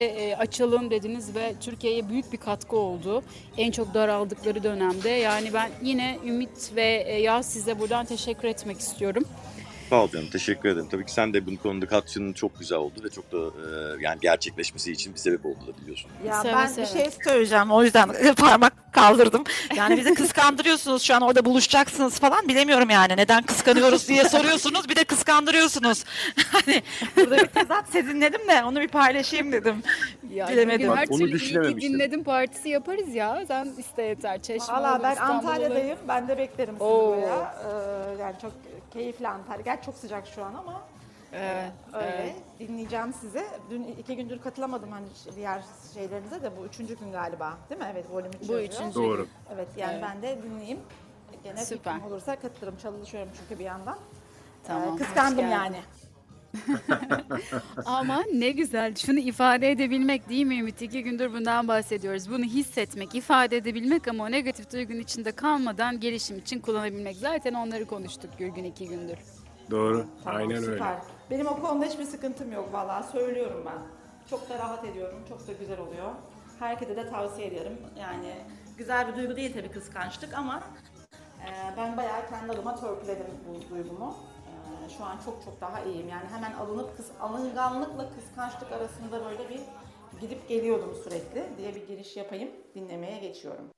e, açalım dediniz ve Türkiye'ye büyük bir katkı oldu. En çok daraldıkları dönemde. Yani ben yine Ümit ve e, Yaz size buradan teşekkür etmek istiyorum. Sağ ol canım. Teşekkür ederim. Tabii ki sen de bu konuda katkının çok güzel oldu ve çok da e, yani gerçekleşmesi için bir sebep oldu da biliyorsun. Ya Seve ben seve. bir şey söyleyeceğim. O yüzden parmak kaldırdım. Yani bizi kıskandırıyorsunuz şu an orada buluşacaksınız falan. Bilemiyorum yani neden kıskanıyoruz diye soruyorsunuz. Bir de kıskandırıyorsunuz. Hani burada bir tezat sezinledim de onu bir paylaşayım dedim. Ya, Bilemedim. her Onu türlü iyi ki düşünememiştim. dinledim partisi yaparız ya. Sen iste yeter. Çeşme Valla olur, ben İstanbul olur. Antalya'dayım. Ben de beklerim sizi Oo. buraya. Ee, yani çok keyifli Antalya. Gerçi çok sıcak şu an ama Evet, öyle. evet. Dinleyeceğim sizi. Dün iki gündür katılamadım hani diğer şeylerinize de bu üçüncü gün galiba değil mi? Evet volüm üç Bu yazıyor. üçüncü Doğru. Evet yani Evet. ben de dinleyeyim. Gene Süper. fikrim olursa katılırım. Çalışıyorum çünkü bir yandan. Tamam, Ee, hoş kıskandım geldin. yani. Ama ne güzel. Şunu ifade edebilmek değil mi Ümit? İki gündür bundan bahsediyoruz. Bunu hissetmek, ifade edebilmek ama o negatif duygunun içinde kalmadan gelişim için kullanabilmek. Zaten onları konuştuk Gürgün iki gündür. Doğru. Tamam, Aynen süper. öyle. Benim o konuda hiçbir sıkıntım yok vallahi söylüyorum ben. Çok da rahat ediyorum. Çok da güzel oluyor. Herkese de tavsiye ederim. Yani güzel bir duygu değil tabii kıskançlık ama e, ben bayağı kendi adıma törpüledim bu duygumu. Şu an çok çok daha iyiyim. Yani hemen alınıp kıs, alınganlıkla kıskançlık arasında böyle bir gidip geliyordum sürekli diye bir giriş yapayım. Dinlemeye geçiyorum.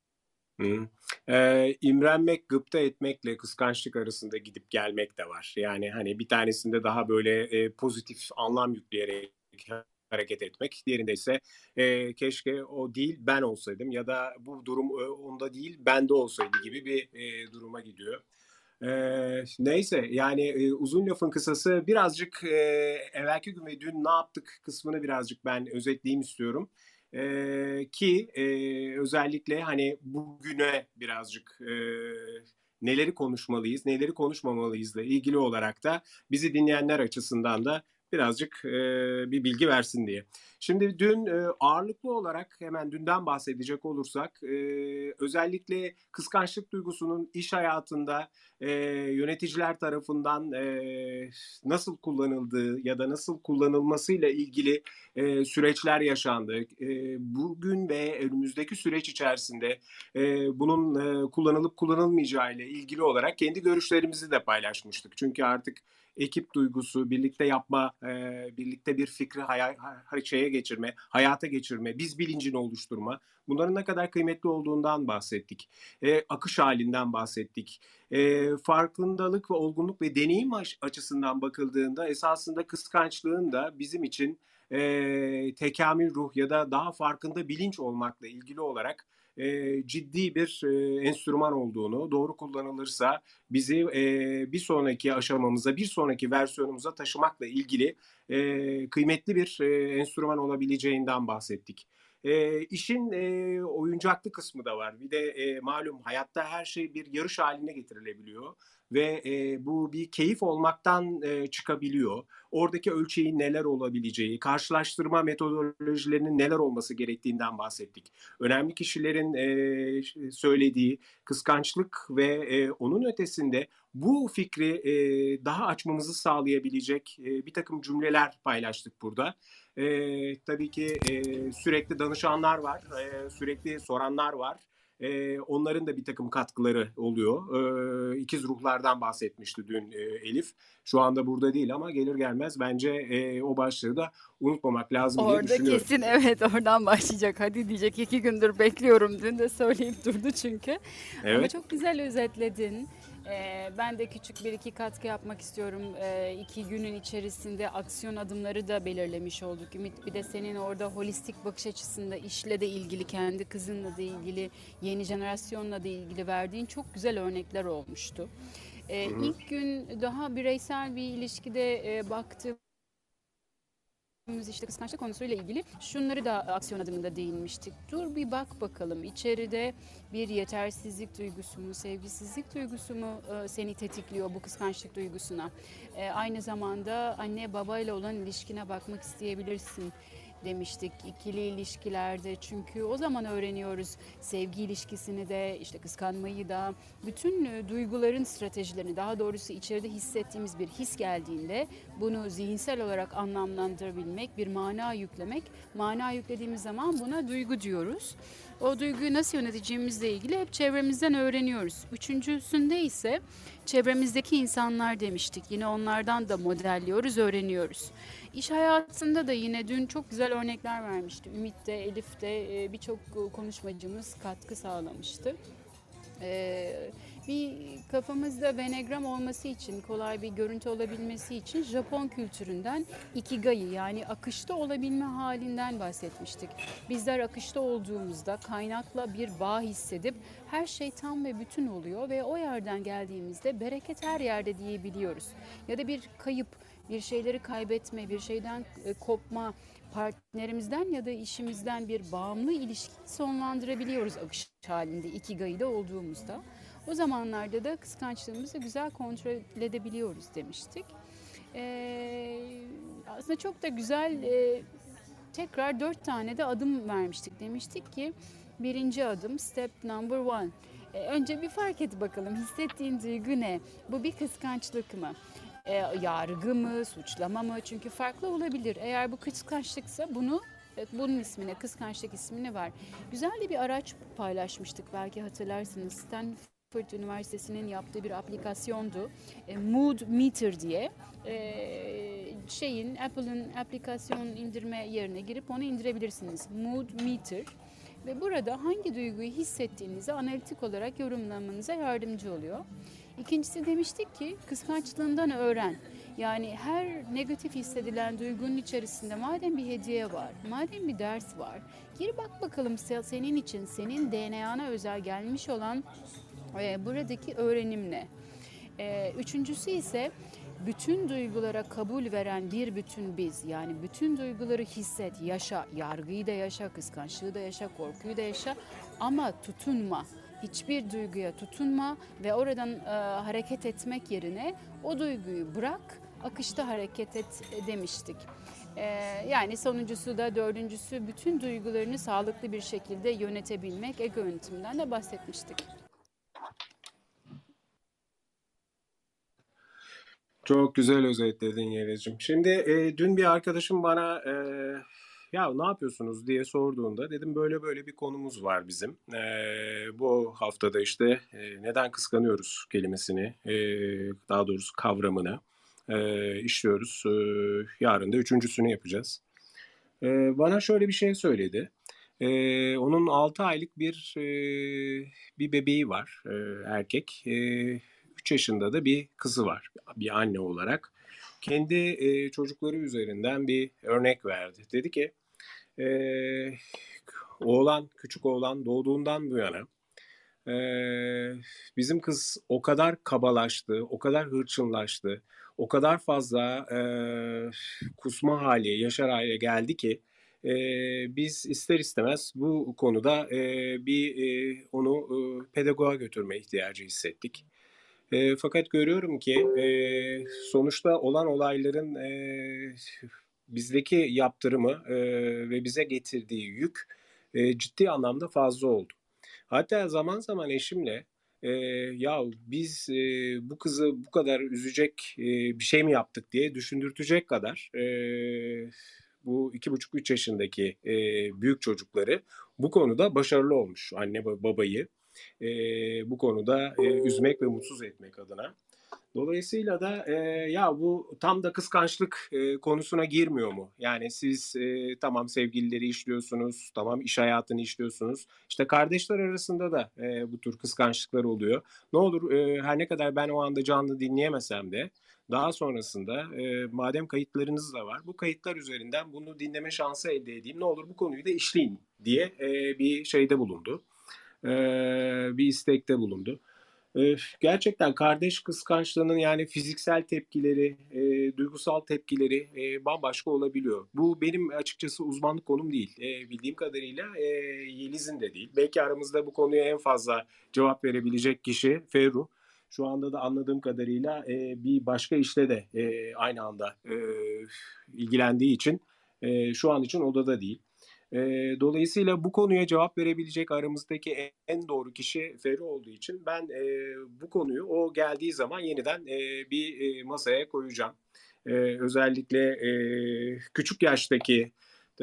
Hı. Ee, imrenmek, gıpta etmekle kıskançlık arasında gidip gelmek de var. Yani hani bir tanesinde daha böyle e, pozitif anlam yükleyerek hareket etmek. Diğerinde ise e, keşke o değil ben olsaydım ya da bu durum e, onda değil bende olsaydı gibi bir e, duruma gidiyor. Ee, neyse yani e, uzun lafın kısası birazcık e, evvelki gün ve dün ne yaptık kısmını birazcık ben özetleyeyim istiyorum. Ee, ki e, özellikle hani bugüne birazcık e, neleri konuşmalıyız, neleri konuşmamalıyızla ilgili olarak da bizi dinleyenler açısından da birazcık e, bir bilgi versin diye. Şimdi dün e, ağırlıklı olarak hemen dünden bahsedecek olursak e, özellikle kıskançlık duygusunun iş hayatında e, yöneticiler tarafından e, nasıl kullanıldığı ya da nasıl kullanılmasıyla ilgili e, süreçler yaşandı. E, bugün ve önümüzdeki süreç içerisinde e, bunun e, kullanılıp kullanılmayacağı ile ilgili olarak kendi görüşlerimizi de paylaşmıştık. Çünkü artık ekip duygusu, birlikte yapma, e, birlikte bir fikri haya, ha- şeye geçirme, hayata geçirme, biz bilincini oluşturma. Bunların ne kadar kıymetli olduğundan bahsettik. E, akış halinden bahsettik. E, farkındalık ve olgunluk ve deneyim açısından bakıldığında esasında kıskançlığın da bizim için e, tekamül ruh ya da daha farkında bilinç olmakla ilgili olarak e, ciddi bir e, enstrüman olduğunu, doğru kullanılırsa bizi e, bir sonraki aşamamıza, bir sonraki versiyonumuza taşımakla ilgili e, kıymetli bir e, enstrüman olabileceğinden bahsettik. E, işin e, oyuncaklı kısmı da var. Bir de e, malum hayatta her şey bir yarış haline getirilebiliyor ve e, bu bir keyif olmaktan e, çıkabiliyor. Oradaki ölçeğin neler olabileceği, karşılaştırma metodolojilerinin neler olması gerektiğinden bahsettik. Önemli kişilerin e, söylediği kıskançlık ve e, onun ötesinde bu fikri e, daha açmamızı sağlayabilecek e, bir takım cümleler paylaştık burada. E, tabii ki e, sürekli danışanlar var, e, sürekli soranlar var. E, onların da bir takım katkıları oluyor. E, ikiz ruhlardan bahsetmişti dün e, Elif. Şu anda burada değil ama gelir gelmez bence e, o başlığı da unutmamak lazım diye Orada düşünüyorum. kesin evet oradan başlayacak. Hadi diyecek iki gündür bekliyorum. Dün de söyleyip durdu çünkü. Ama Evet. çok güzel özetledin. Ee, ben de küçük bir iki katkı yapmak istiyorum. Ee, iki günün içerisinde aksiyon adımları da belirlemiş olduk. Ümit bir de senin orada holistik bakış açısında işle de ilgili, kendi kızınla da ilgili, yeni jenerasyonla da ilgili verdiğin çok güzel örnekler olmuştu. Ee, ilk gün daha bireysel bir ilişkide e, baktığım işte kıskançlık konusuyla ilgili şunları da aksiyon adımında değinmiştik. Dur bir bak bakalım içeride bir yetersizlik duygusu mu, sevgisizlik duygusu mu e, seni tetikliyor bu kıskançlık duygusuna. E, aynı zamanda anne babayla olan ilişkine bakmak isteyebilirsin. Demiştik ikili ilişkilerde çünkü o zaman öğreniyoruz sevgi ilişkisini de işte kıskanmayı da bütün e, duyguların stratejilerini daha doğrusu içeride hissettiğimiz bir his geldiğinde bunu zihinsel olarak anlamlandırabilmek bir mana yüklemek mana yüklediğimiz zaman buna duygu diyoruz. O duyguyu nasıl yöneteceğimizle ilgili hep çevremizden öğreniyoruz. Üçüncüsünde ise çevremizdeki insanlar demiştik. Yine onlardan da modelliyoruz, öğreniyoruz. İş hayatında da yine dün çok güzel örnekler vermişti. Ümit de, Elif de e, birçok konuşmacımız katkı sağlamıştı. Ee, bir kafamızda venegram olması için, kolay bir görüntü olabilmesi için Japon kültüründen ikigai yani akışta olabilme halinden bahsetmiştik. Bizler akışta olduğumuzda kaynakla bir bağ hissedip her şey tam ve bütün oluyor ve o yerden geldiğimizde bereket her yerde diyebiliyoruz. Ya da bir kayıp, bir şeyleri kaybetme, bir şeyden e, kopma, partnerimizden ya da işimizden bir bağımlı ilişki sonlandırabiliyoruz akış halinde ikigai'de olduğumuzda. O zamanlarda da kıskançlığımızı güzel kontrol edebiliyoruz demiştik. Ee, aslında çok da güzel e, tekrar dört tane de adım vermiştik. Demiştik ki birinci adım step number one. Ee, önce bir fark et bakalım hissettiğin duygu ne? Bu bir kıskançlık mı? E, yargı mı, suçlama mı? Çünkü farklı olabilir. Eğer bu kıskançlıksa bunu bunun ismine, kıskançlık ismini var. Güzel de bir araç paylaşmıştık belki hatırlarsınız. Stanford Üniversitesi'nin yaptığı bir aplikasyondu. E, Mood Meter diye. E, şeyin, Apple'ın aplikasyon indirme yerine girip onu indirebilirsiniz. Mood Meter. Ve burada hangi duyguyu hissettiğinizi analitik olarak yorumlamanıza yardımcı oluyor. İkincisi demiştik ki kıskançlığından öğren. Yani her negatif hissedilen duygunun içerisinde madem bir hediye var, madem bir ders var, gir bak bakalım senin için, senin DNA'na özel gelmiş olan e, buradaki öğrenim ne? E, üçüncüsü ise bütün duygulara kabul veren bir bütün biz. Yani bütün duyguları hisset, yaşa, yargıyı da yaşa, kıskançlığı da yaşa, korkuyu da yaşa ama tutunma hiçbir duyguya tutunma ve oradan e, hareket etmek yerine o duyguyu bırak, akışta hareket et demiştik. E, yani sonuncusu da dördüncüsü bütün duygularını sağlıklı bir şekilde yönetebilmek, ego yönetiminden de bahsetmiştik. Çok güzel özetledin Yeriz'cim. Şimdi e, dün bir arkadaşım bana e, ya ne yapıyorsunuz diye sorduğunda dedim böyle böyle bir konumuz var bizim. E, bu haftada işte e, neden kıskanıyoruz kelimesini, e, daha doğrusu kavramını e, işliyoruz. E, yarın da üçüncüsünü yapacağız. E, bana şöyle bir şey söyledi. Ee, onun 6 aylık bir e, bir bebeği var e, erkek. E, 3 yaşında da bir kızı var bir anne olarak. Kendi e, çocukları üzerinden bir örnek verdi. Dedi ki e, oğlan, küçük oğlan doğduğundan bu yana e, bizim kız o kadar kabalaştı, o kadar hırçınlaştı, o kadar fazla e, kusma hali, yaşar hale geldi ki e, biz ister istemez bu konuda e, bir e, onu e, pedagoğa götürme ihtiyacı hissettik. E, fakat görüyorum ki e, sonuçta olan olayların e, bizdeki yaptırımı e, ve bize getirdiği yük e, ciddi anlamda fazla oldu. Hatta zaman zaman eşimle e, ya biz e, bu kızı bu kadar üzecek e, bir şey mi yaptık diye düşündürtecek kadar e, bu iki buçuk üç yaşındaki e, büyük çocukları bu konuda başarılı olmuş anne babayı e, bu konuda e, üzmek ve mutsuz etmek adına. Dolayısıyla da e, ya bu tam da kıskançlık e, konusuna girmiyor mu? Yani siz e, tamam sevgilileri işliyorsunuz, tamam iş hayatını işliyorsunuz. İşte kardeşler arasında da e, bu tür kıskançlıklar oluyor. Ne olur e, her ne kadar ben o anda canlı dinleyemesem de daha sonrasında e, madem kayıtlarınız da var bu kayıtlar üzerinden bunu dinleme şansı elde edeyim. Ne olur bu konuyu da işleyin diye e, bir şeyde bulundu. E, bir istekte bulundu. Gerçekten kardeş kıskançlığının yani fiziksel tepkileri, e, duygusal tepkileri e, bambaşka olabiliyor. Bu benim açıkçası uzmanlık konum değil. E, bildiğim kadarıyla e, Yeliz'in de değil. Belki aramızda bu konuya en fazla cevap verebilecek kişi Ferru. Şu anda da anladığım kadarıyla e, bir başka işle de e, aynı anda e, ilgilendiği için E, şu an için odada değil. E, dolayısıyla bu konuya cevap verebilecek aramızdaki en doğru kişi Ferru olduğu için ben e, bu konuyu o geldiği zaman yeniden e, bir e, masaya koyacağım. E, özellikle e, küçük yaştaki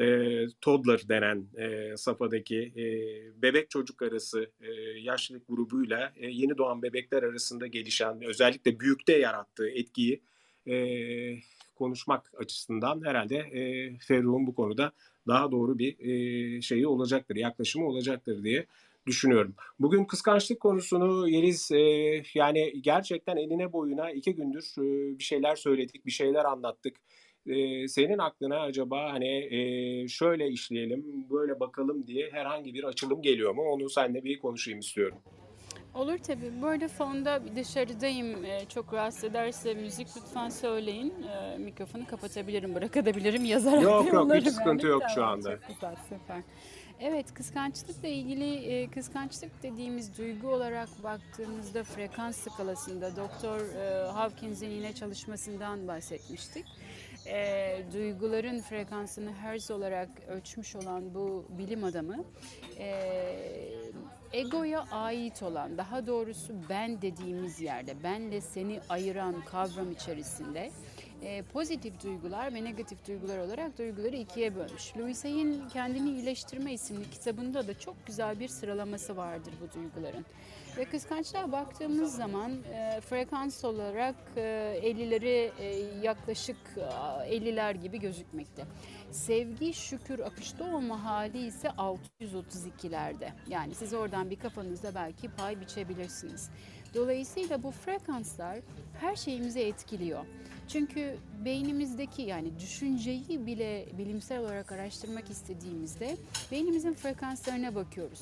e, toddler denen e, safhadaki e, bebek çocuk arası e, yaşlılık grubuyla e, yeni doğan bebekler arasında gelişen özellikle büyükte yarattığı etkiyi e, konuşmak açısından herhalde e, Ferruh'un bu konuda daha doğru bir e, şeyi olacaktır, yaklaşımı olacaktır diye düşünüyorum. Bugün kıskançlık konusunu Yeliz e, yani gerçekten eline boyuna iki gündür e, bir şeyler söyledik, bir şeyler anlattık. E, senin aklına acaba hani e, şöyle işleyelim, böyle bakalım diye herhangi bir açılım geliyor mu? Onu seninle bir konuşayım istiyorum. Olur tabii. Bu arada fonda dışarıdayım. Ee, çok rahatsız ederse müzik lütfen söyleyin. Ee, mikrofonu kapatabilirim, bırakabilirim yazarak. Yok yok hiç sıkıntı yok şu anda. Çok güzel, süper. Evet, kıskançlıkla ilgili e, kıskançlık dediğimiz duygu olarak baktığımızda frekans skalasında Doktor e, Hawkins'in yine çalışmasından bahsetmiştik. E, duyguların frekansını hertz olarak ölçmüş olan bu bilim adamı e, egoya ait olan, daha doğrusu ben dediğimiz yerde, benle seni ayıran kavram içerisinde e, pozitif duygular ve negatif duygular olarak duyguları ikiye bölmüş. Louis Hay'in Kendini İyileştirme isimli kitabında da çok güzel bir sıralaması vardır bu duyguların. Ve kıskançlığa baktığımız zaman e, frekans olarak e, 50'leri e, yaklaşık e, 50'ler gibi gözükmekte. Sevgi, şükür, akışta olma hali ise 632'lerde. Yani siz oradan bir kafanızda belki pay biçebilirsiniz. Dolayısıyla bu frekanslar her şeyimizi etkiliyor. Çünkü beynimizdeki yani düşünceyi bile bilimsel olarak araştırmak istediğimizde beynimizin frekanslarına bakıyoruz.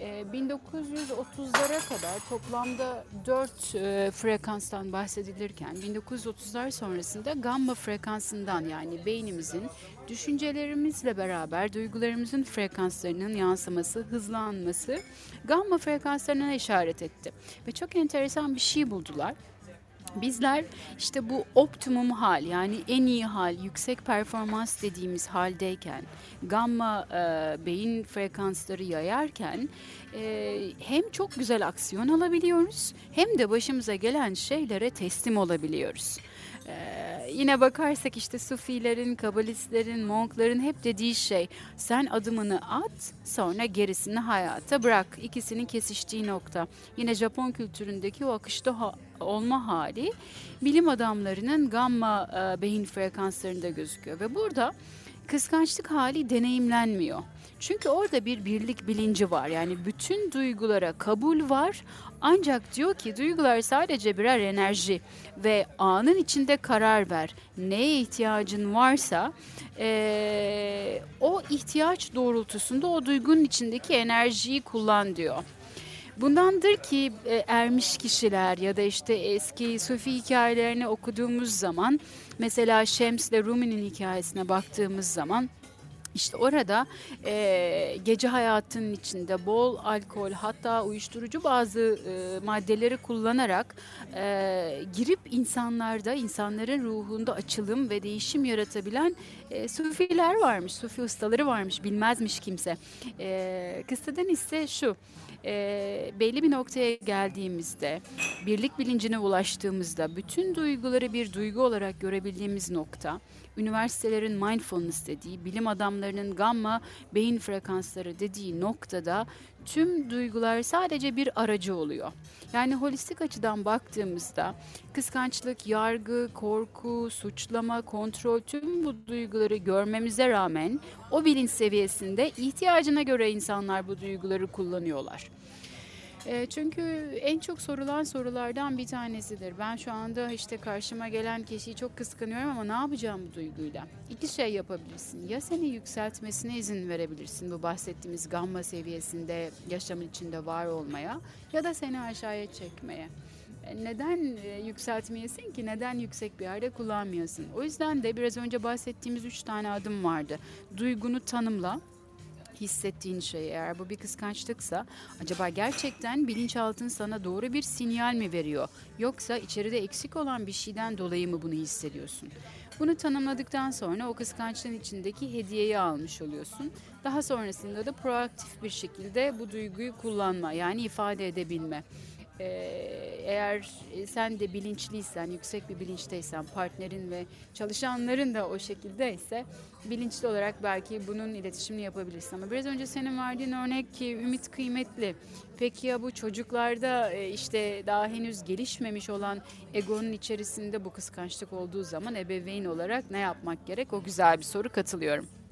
1930'lara kadar toplamda 4 e, frekanstan bahsedilirken 1930'lar sonrasında gamma frekansından yani beynimizin düşüncelerimizle beraber duygularımızın frekanslarının yansıması, hızlanması gamma frekanslarına işaret etti. Ve çok enteresan bir şey buldular. Bizler işte bu optimum hal yani en iyi hal, yüksek performans dediğimiz haldeyken, gamma e, beyin frekansları yayarken e, hem çok güzel aksiyon alabiliyoruz hem de başımıza gelen şeylere teslim olabiliyoruz. Ee, yine bakarsak işte Sufilerin, Kabalistlerin, Monkların hep dediği şey sen adımını at sonra gerisini hayata bırak. İkisinin kesiştiği nokta. Yine Japon kültüründeki o akışta ha- olma hali bilim adamlarının gamma e, beyin frekanslarında gözüküyor ve burada kıskançlık hali deneyimlenmiyor. Çünkü orada bir birlik bilinci var. Yani bütün duygulara kabul var. Ancak diyor ki duygular sadece birer enerji ve anın içinde karar ver. Neye ihtiyacın varsa e, o ihtiyaç doğrultusunda o duygunun içindeki enerjiyi kullan diyor. Bundandır ki e, ermiş kişiler ya da işte eski Sufi hikayelerini okuduğumuz zaman mesela Şems ile Rumi'nin hikayesine baktığımız zaman işte orada e, gece hayatının içinde bol alkol hatta uyuşturucu bazı e, maddeleri kullanarak e, girip insanlarda, insanların ruhunda açılım ve değişim yaratabilen e, sufiler varmış, sufi ustaları varmış bilmezmiş kimse. E, kıssadan ise şu e, belli bir noktaya geldiğimizde, birlik bilincine ulaştığımızda bütün duyguları bir duygu olarak görebildiğimiz nokta, üniversitelerin mindfulness dediği, bilim adamlarının gamma beyin frekansları dediği noktada tüm duygular sadece bir aracı oluyor. Yani holistik açıdan baktığımızda kıskançlık, yargı, korku, suçlama, kontrol tüm bu duyguları görmemize rağmen o bilinç seviyesinde ihtiyacına göre insanlar bu duyguları kullanıyorlar. E, çünkü en çok sorulan sorulardan bir tanesidir. Ben şu anda işte karşıma gelen kişiyi çok kıskanıyorum ama ne yapacağım bu duyguyla? İki şey yapabilirsin. Ya seni yükseltmesine izin verebilirsin bu bahsettiğimiz gamma seviyesinde yaşamın içinde var olmaya ya da seni aşağıya çekmeye e, neden e, yükseltmeyesin ki? Neden yüksek bir yerde kullanmıyorsun? O yüzden de biraz önce bahsettiğimiz üç tane adım vardı. Duygunu tanımla, hissettiğin şey eğer bu bir kıskançlıksa acaba gerçekten bilinçaltın sana doğru bir sinyal mi veriyor? Yoksa içeride eksik olan bir şeyden dolayı mı bunu hissediyorsun? Bunu tanımladıktan sonra o kıskançlığın içindeki hediyeyi almış oluyorsun. Daha sonrasında da proaktif bir şekilde bu duyguyu kullanma yani ifade edebilme. Ee, eğer sen de bilinçliysen, yüksek bir bilinçteysen, partnerin ve çalışanların da o şekildeyse bilinçli olarak belki bunun iletişimini yapabilirsin. Ama biraz önce senin verdiğin örnek ki ümit kıymetli. Peki ya bu çocuklarda e, işte daha henüz gelişmemiş olan egonun içerisinde bu kıskançlık olduğu zaman ebeveyn olarak ne yapmak gerek? O güzel bir soru katılıyorum.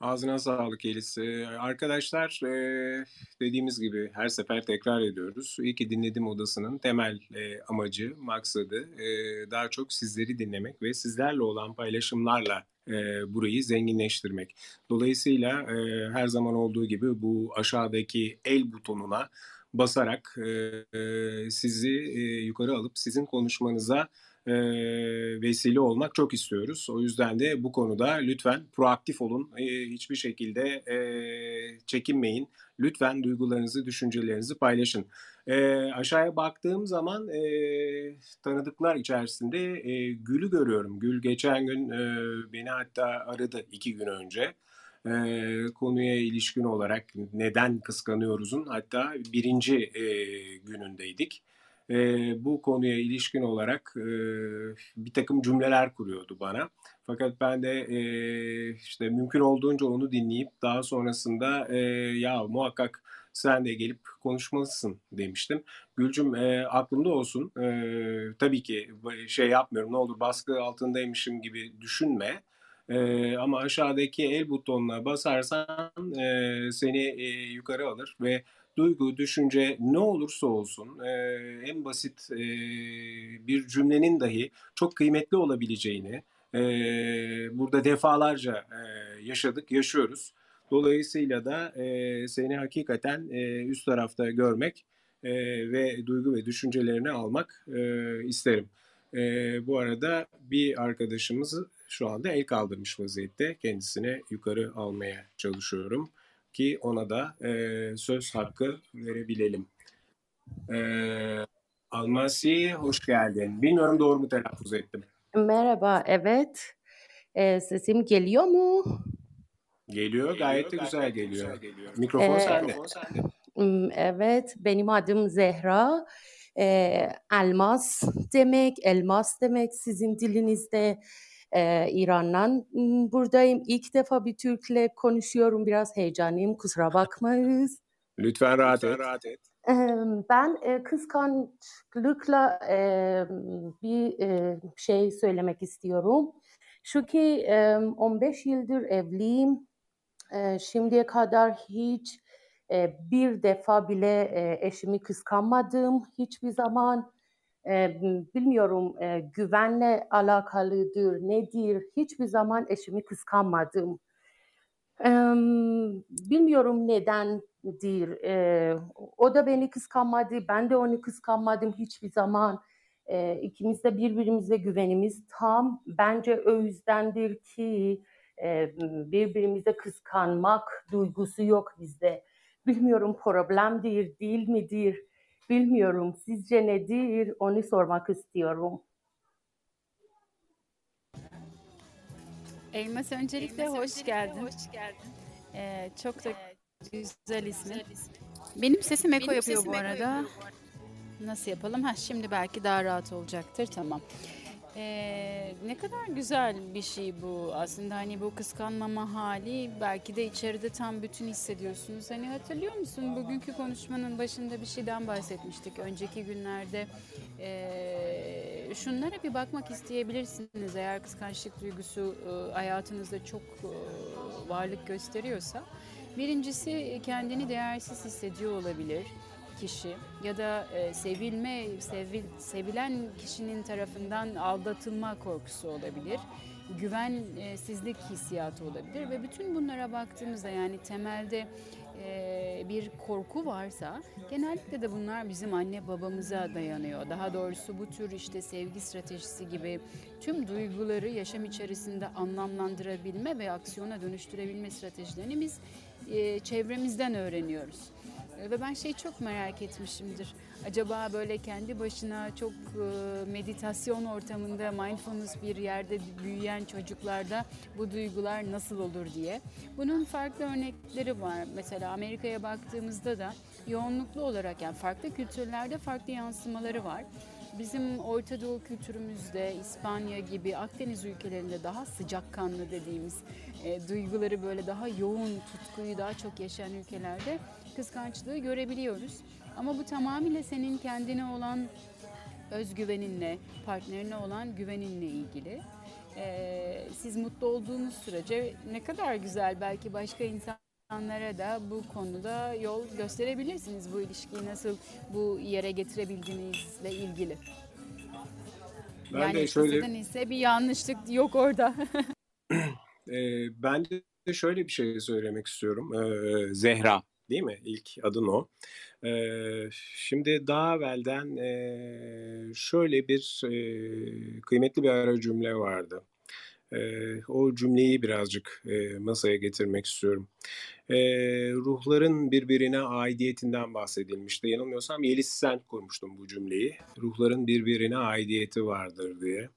Ağzına sağlık Elis. Arkadaşlar dediğimiz gibi her sefer tekrar ediyoruz. İyi ki dinledim odasının temel amacı, maksadı daha çok sizleri dinlemek ve sizlerle olan paylaşımlarla burayı zenginleştirmek. Dolayısıyla her zaman olduğu gibi bu aşağıdaki el butonuna basarak sizi yukarı alıp sizin konuşmanıza e, vesile olmak çok istiyoruz. O yüzden de bu konuda lütfen proaktif olun. E, hiçbir şekilde e, çekinmeyin. Lütfen duygularınızı, düşüncelerinizi paylaşın. E, aşağıya baktığım zaman e, tanıdıklar içerisinde e, Gül'ü görüyorum. Gül geçen gün e, beni hatta aradı iki gün önce. E, konuya ilişkin olarak neden kıskanıyoruzun hatta birinci e, günündeydik e, bu konuya ilişkin olarak e, bir takım cümleler kuruyordu bana. Fakat ben de e, işte mümkün olduğunca onu dinleyip daha sonrasında e, ya muhakkak sen de gelip konuşmalısın demiştim. Gülcüm e, aklımda olsun. E, tabii ki şey yapmıyorum ne olur baskı altındaymışım gibi düşünme. E, ama aşağıdaki el butonuna basarsan e, seni e, yukarı alır ve duygu, düşünce ne olursa olsun e, en basit e, bir cümlenin dahi çok kıymetli olabileceğini e, burada defalarca e, yaşadık, yaşıyoruz. Dolayısıyla da e, seni hakikaten e, üst tarafta görmek e, ve duygu ve düşüncelerini almak e, isterim. E, bu arada bir arkadaşımız şu anda el kaldırmış vaziyette. Kendisine yukarı almaya çalışıyorum ki ona da e, söz hakkı verebilelim. E, Almasi hoş geldin. Bilmiyorum doğru mu telaffuz ettim. Merhaba, evet. E, sesim geliyor mu? Geliyor, gayet de güzel geliyor. Mikrofon Ee, sende. Evet, benim adım Zehra. E, elmas demek, elmas demek sizin dilinizde. E, İran'dan hmm, buradayım. İlk defa bir Türk'le konuşuyorum. Biraz heyecanlıyım, kusura bakmayız. Lütfen rahat et. Eee, Ben e, kıskançlıkla e, bir e, şey söylemek istiyorum. Şu ki e, 15 yıldır evliyim. E, Şimdiye kadar hiç bir defa bile eşimi kıskanmadım hiçbir zaman. E, Bilmiyorum e, güvenle alakalıdır, nedir? Hiçbir zaman eşimi kıskanmadım. Em, bilmiyorum nedendir. Ee, o da beni kıskanmadı, ben de onu kıskanmadım hiçbir zaman. Ee, ikimiz de birbirimize güvenimiz tam. Bence o yüzdendir ki e, birbirimize kıskanmak duygusu yok bizde. Bilmiyorum problemdir, değil midir? Bilmiyorum. Sizce nedir? Onu sormak istiyorum. Elmas öncelikle hoş geldin. Ee, çok da güzel ismin. Benim sesim eko yapıyor bu arada. Nasıl yapalım? Ha şimdi belki daha rahat olacaktır. Tamam. Ee, ne kadar güzel bir şey bu. Aslında hani bu kıskanmama hali belki de içeride tam bütün hissediyorsunuz. Hani hatırlıyor musun? Bugünkü konuşmanın başında bir şeyden bahsetmiştik. Önceki günlerde ee, şunlara bir bakmak isteyebilirsiniz. Eğer kıskançlık duygusu e, hayatınızda çok e, varlık gösteriyorsa. Birincisi kendini değersiz hissediyor olabilir kişi ya da e, sevilme, sevil, sevilen kişinin tarafından aldatılma korkusu olabilir. Güvensizlik hissiyatı olabilir ve bütün bunlara baktığımızda yani temelde e, bir korku varsa genellikle de bunlar bizim anne babamıza dayanıyor. Daha doğrusu bu tür işte sevgi stratejisi gibi tüm duyguları yaşam içerisinde anlamlandırabilme ve aksiyona dönüştürebilme stratejilerini biz e, çevremizden öğreniyoruz. E, ve ben şey çok merak etmişimdir. Acaba böyle kendi başına çok e, meditasyon ortamında mindfulness bir yerde büyüyen çocuklarda bu duygular nasıl olur diye. Bunun farklı örnekleri var. Mesela Amerika'ya baktığımızda da yoğunluklu olarak yani farklı kültürlerde farklı yansımaları var. Bizim Orta Doğu kültürümüzde İspanya gibi Akdeniz ülkelerinde daha sıcakkanlı dediğimiz e, duyguları böyle daha yoğun tutkuyu daha çok yaşayan ülkelerde kıskançlığı görebiliyoruz. Ama bu tamamıyla senin kendine olan özgüveninle, partnerine olan güveninle ilgili. Ee, siz mutlu olduğunuz sürece ne kadar güzel belki başka insanlara da bu konuda yol gösterebilirsiniz bu ilişkiyi nasıl bu yere getirebildiğinizle ilgili. Ben yani de şöyle ise bir yanlışlık yok orada. e, ben de şöyle bir şey söylemek istiyorum. E, Zehra değil mi? İlk adın o. Ee, şimdi daha evvelden e, şöyle bir e, kıymetli bir ara cümle vardı. E, o cümleyi birazcık e, masaya getirmek istiyorum. E, ruhların birbirine aidiyetinden bahsedilmişti. Yanılmıyorsam Yeliz sen kurmuştun bu cümleyi. Ruhların birbirine aidiyeti vardır diye.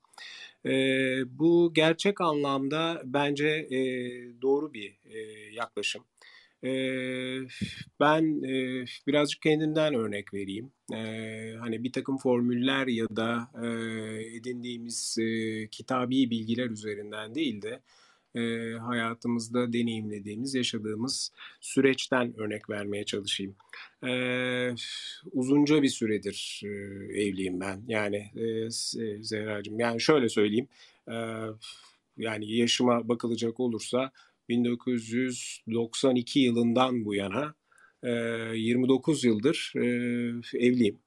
E, bu gerçek anlamda bence e, doğru bir e, yaklaşım. Ee, ben e, birazcık kendimden örnek vereyim. Ee, hani bir takım formüller ya da e, edindiğimiz e, kitabi bilgiler üzerinden değil de e, hayatımızda deneyimlediğimiz, yaşadığımız süreçten örnek vermeye çalışayım. E, uzunca bir süredir e, evliyim ben. Yani e, Zehra'cığım, yani şöyle söyleyeyim. E, yani yaşıma bakılacak olursa 1992 yılından bu yana 29 yıldır evliyim.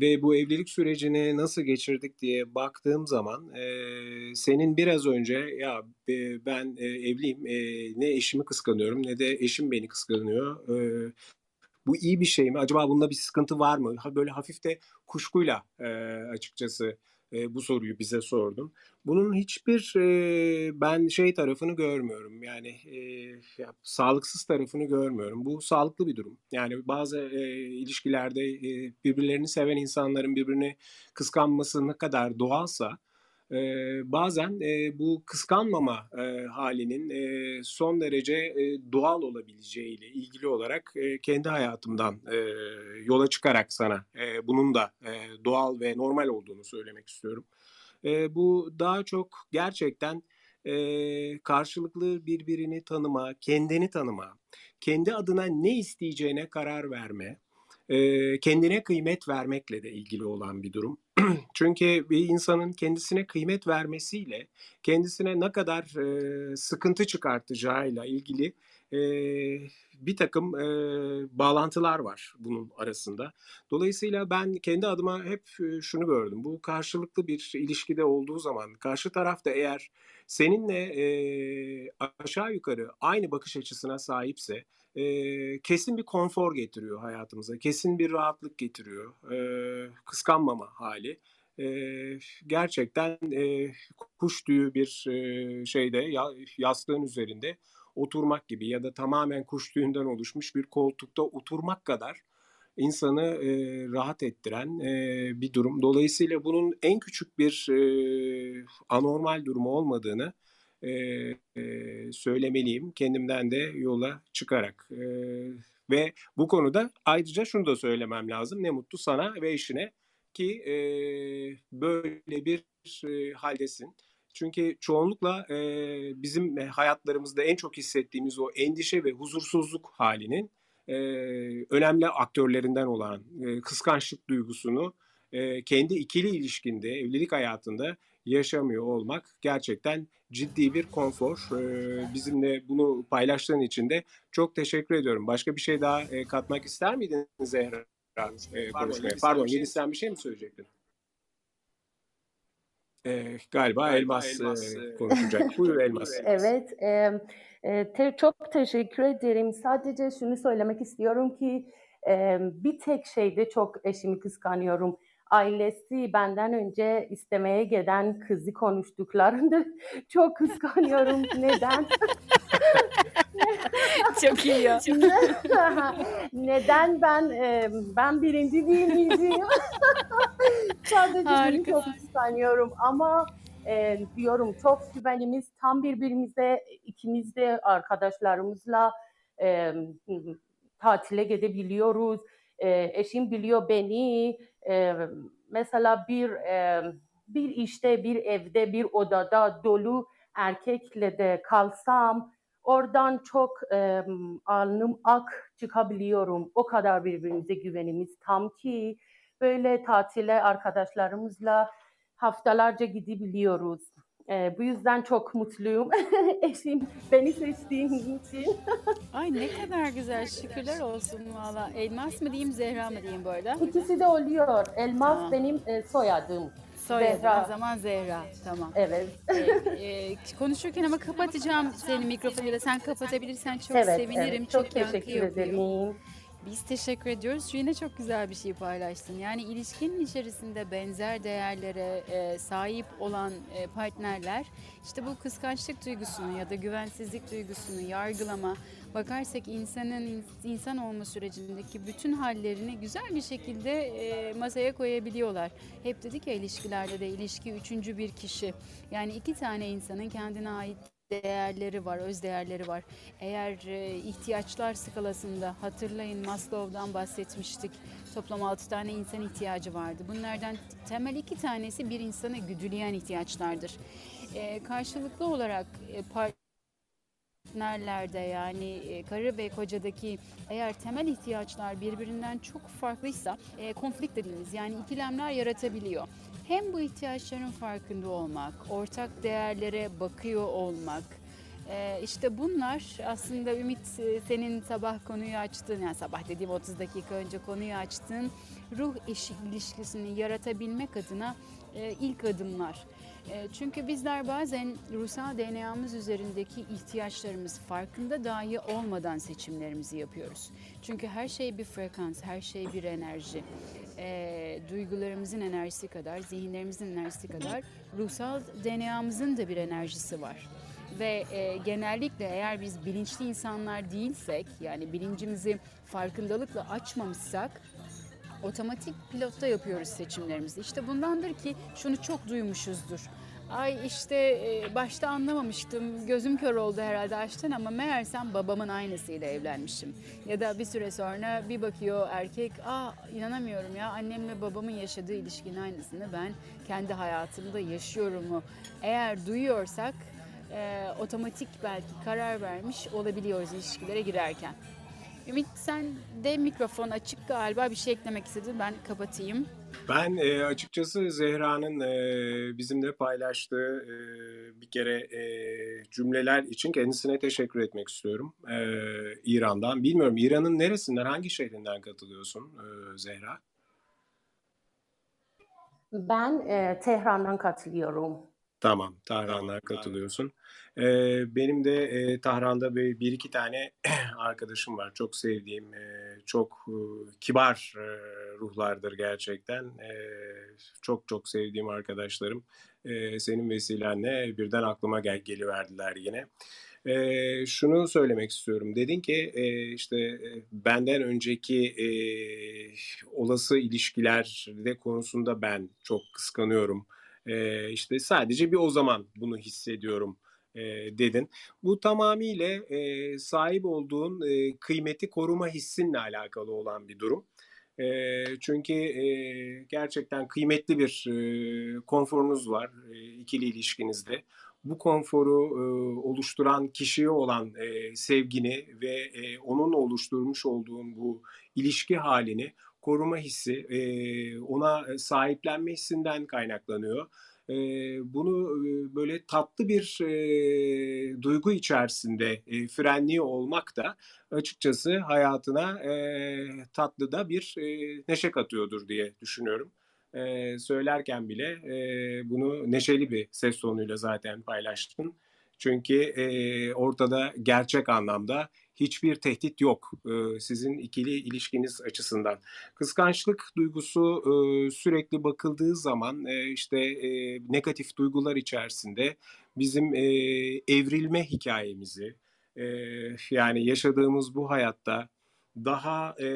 ve bu evlilik sürecini nasıl geçirdik diye baktığım zaman senin biraz önce ya ben evliyim ne eşimi kıskanıyorum ne de eşim beni kıskanıyor. bu iyi bir şey mi? Acaba bunda bir sıkıntı var mı? Böyle hafif de kuşkuyla açıkçası e, bu soruyu bize sordun. Bunun hiçbir e, ben şey tarafını görmüyorum. Yani e, ya, sağlıksız tarafını görmüyorum. Bu sağlıklı bir durum. Yani bazı e, ilişkilerde e, birbirlerini seven insanların birbirini kıskanması ne kadar doğalsa e, bazen e, bu kıskanmama e, halinin e, son derece e, doğal olabileceğiyle ilgili olarak kendi hayatımdan yola çıkarak sana bunun da doğal ve normal olduğunu söylemek istiyorum. Bu daha çok gerçekten karşılıklı birbirini tanıma, kendini tanıma, kendi adına ne isteyeceğine karar verme, kendine kıymet vermekle de ilgili olan bir durum. Çünkü bir insanın kendisine kıymet vermesiyle kendisine ne kadar e, sıkıntı çıkartacağıyla ilgili e, bir takım e, bağlantılar var bunun arasında. Dolayısıyla ben kendi adıma hep şunu gördüm. Bu karşılıklı bir ilişkide olduğu zaman karşı taraf da eğer seninle e, aşağı yukarı aynı bakış açısına sahipse e, kesin bir konfor getiriyor hayatımıza. Kesin bir rahatlık getiriyor. E, kıskanmama hali. E, gerçekten e, kuş tüyü bir e, şeyde ya, yastığın üzerinde oturmak gibi ya da tamamen kuş tüyünden oluşmuş bir koltukta oturmak kadar insanı e, rahat ettiren e, bir durum. Dolayısıyla bunun en küçük bir e, anormal durumu olmadığını e, e, söylemeliyim kendimden de yola çıkarak. E, ve bu konuda ayrıca şunu da söylemem lazım. Ne mutlu sana ve eşine ki e, böyle bir e, haldesin. Çünkü çoğunlukla e, bizim hayatlarımızda en çok hissettiğimiz o endişe ve huzursuzluk halinin e, önemli aktörlerinden olan e, kıskançlık duygusunu e, kendi ikili ilişkinde, evlilik hayatında yaşamıyor olmak gerçekten ciddi bir konfor. Ee, bizimle bunu paylaştığın için de çok teşekkür ediyorum. Başka bir şey daha e, katmak ister miydin Zehra e, konuşmaya? Pardon, Yeliz sen bir şey mi söyleyecektin? Ee, galiba, galiba Elmas, Elmas e, konuşacak. Buyur Elmas. Evet, e, e, te, çok teşekkür ederim. Sadece şunu söylemek istiyorum ki e, bir tek şeyde çok eşimi kıskanıyorum ailesi benden önce istemeye gelen kızı konuştuklarında çok kıskanıyorum. Neden? Çok iyi ya. Neden ben e, ben birinci değil miydim? Sadece bunu çok kıskanıyorum ama e, diyorum çok güvenimiz tam birbirimize ikimiz de arkadaşlarımızla e, tatile gidebiliyoruz. E, eşim biliyor beni. E, mesela bir e, bir işte, bir evde, bir odada dolu erkekle de kalsam oradan çok e, alnım ak çıkabiliyorum. O kadar birbirimize güvenimiz tam ki böyle tatile arkadaşlarımızla haftalarca gidebiliyoruz. E, bu yüzden çok mutluyum. Eşim beni seçtiği için. Ay ne kadar güzel. Şükürler olsun valla. Elmas mı diyeyim Zehra mı diyeyim bu arada? İkisi de oluyor. Elmas Tamam. benim e, soyadım. Soyadı Zehra. o zaman Zehra. Tamam. Evet. Ee, e, konuşurken ama kapatacağım senin mikrofonu ya da sen kapatabilirsen çok evet, sevinirim. evet. Çok, Çok, teşekkür ederim. Biz teşekkür ediyoruz. Şu yine çok güzel bir şey paylaştın. Yani ilişkinin içerisinde benzer değerlere e, sahip olan e, partnerler işte bu kıskançlık duygusunu ya da güvensizlik duygusunu yargılama, bakarsak insanın in- insan olma sürecindeki bütün hallerini güzel bir şekilde e, masaya koyabiliyorlar. Hep dedik ya ilişkilerde de ilişki üçüncü bir kişi. Yani iki tane insanın kendine ait değerleri var, öz değerleri var. Eğer e, ihtiyaçlar skalasında hatırlayın Maslow'dan bahsetmiştik. Toplam 6 tane insan ihtiyacı vardı. Bunlardan temel iki tanesi bir insanı güdüleyen ihtiyaçlardır. E, karşılıklı olarak e, partnerlerde yani e, karı ve kocadaki eğer temel ihtiyaçlar birbirinden çok farklıysa e, konflikt dediğimiz yani ikilemler yaratabiliyor. Hem bu ihtiyaçların farkında olmak, ortak değerlere bakıyor olmak, e, işte bunlar aslında Ümit e, senin sabah konuyu açtığın, yani sabah dediğim 30 dakika önce konuyu açtığın ruh ilişkisini yaratabilmek adına e, ilk adımlar. E, Çünkü bizler bazen ruhsal DNA'mız üzerindeki ihtiyaçlarımız farkında dahi olmadan seçimlerimizi yapıyoruz. Çünkü her şey bir frekans, her şey bir enerji. E, duygularımızın enerjisi kadar, zihinlerimizin enerjisi kadar ruhsal DNA'mızın da bir enerjisi var. Ve e, genellikle eğer biz bilinçli insanlar değilsek, yani bilincimizi farkındalıkla açmamışsak otomatik pilotta yapıyoruz seçimlerimizi. İşte bundandır ki şunu çok duymuşuzdur. Ay işte e, başta anlamamıştım, gözüm kör oldu herhalde açtan ama meğersem babamın aynısıyla evlenmişim. Ya da bir süre sonra bir bakıyor erkek, aa inanamıyorum ya annemle babamın yaşadığı ilişkinin aynısını ben kendi hayatımda yaşıyorum mu? Eğer duyuyorsak e, otomatik belki karar vermiş olabiliyoruz ilişkilere girerken. Ümit sen de mikrofon açık galiba bir şey eklemek istedin ben kapatayım. Ben e, açıkçası Zehra'nın e, bizimle paylaştığı e, bir kere e, cümleler için kendisine teşekkür etmek istiyorum. E, İran'dan. Bilmiyorum İran'ın neresinden, hangi şehrinden katılıyorsun e, Zehra? Ben e, Tehran'dan katılıyorum. Tamam, Tahran'dan katılıyorsun. Ee, benim de e, Tahran'da bir, bir iki tane arkadaşım var. Çok sevdiğim, e, çok e, kibar e, ruhlardır gerçekten. E, çok çok sevdiğim arkadaşlarım. E, senin vesilenle birden aklıma gel geliverdiler yine. E, şunu söylemek istiyorum. Dedin ki e, işte e, benden önceki e, olası ilişkilerde konusunda ben çok kıskanıyorum. E, işte sadece bir o zaman bunu hissediyorum e, dedin. Bu tamamıyla e, sahip olduğun e, kıymeti koruma hissinle alakalı olan bir durum. E, çünkü e, gerçekten kıymetli bir e, konforunuz var e, ikili ilişkinizde. Bu konforu e, oluşturan kişiye olan e, sevgini ve e, onunla oluşturmuş olduğun bu ilişki halini koruma hissi ona sahiplenme hissinden kaynaklanıyor. Bunu böyle tatlı bir duygu içerisinde e, frenliyor olmak da açıkçası hayatına tatlı da bir neşe katıyordur diye düşünüyorum. Söylerken bile bunu neşeli bir ses tonuyla zaten paylaştın. Çünkü ortada gerçek anlamda hiçbir tehdit yok e, sizin ikili ilişkiniz açısından. Kıskançlık duygusu e, sürekli bakıldığı zaman e, işte e, negatif duygular içerisinde bizim e, evrilme hikayemizi e, yani yaşadığımız bu hayatta daha e,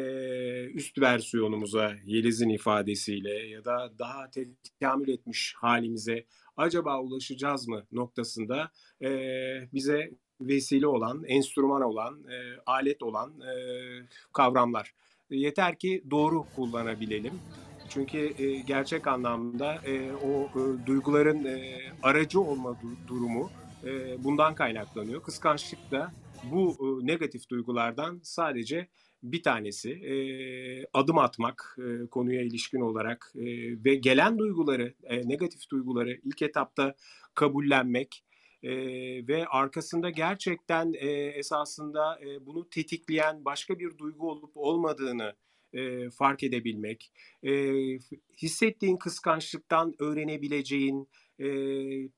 üst versiyonumuza Yeliz'in ifadesiyle ya da daha tekamül etmiş halimize acaba ulaşacağız mı noktasında e, bize vesile olan, enstrüman olan, e, alet olan e, kavramlar. Yeter ki doğru kullanabilelim. Çünkü e, gerçek anlamda e, o e, duyguların e, aracı olma du- durumu e, bundan kaynaklanıyor. Kıskançlık da bu e, negatif duygulardan sadece bir tanesi e, adım atmak e, konuya ilişkin olarak e, ve gelen duyguları, e, negatif duyguları ilk etapta kabullenmek e, ve arkasında gerçekten e, esasında e, bunu tetikleyen başka bir duygu olup olmadığını e, fark edebilmek, e, hissettiğin kıskançlıktan öğrenebileceğin e,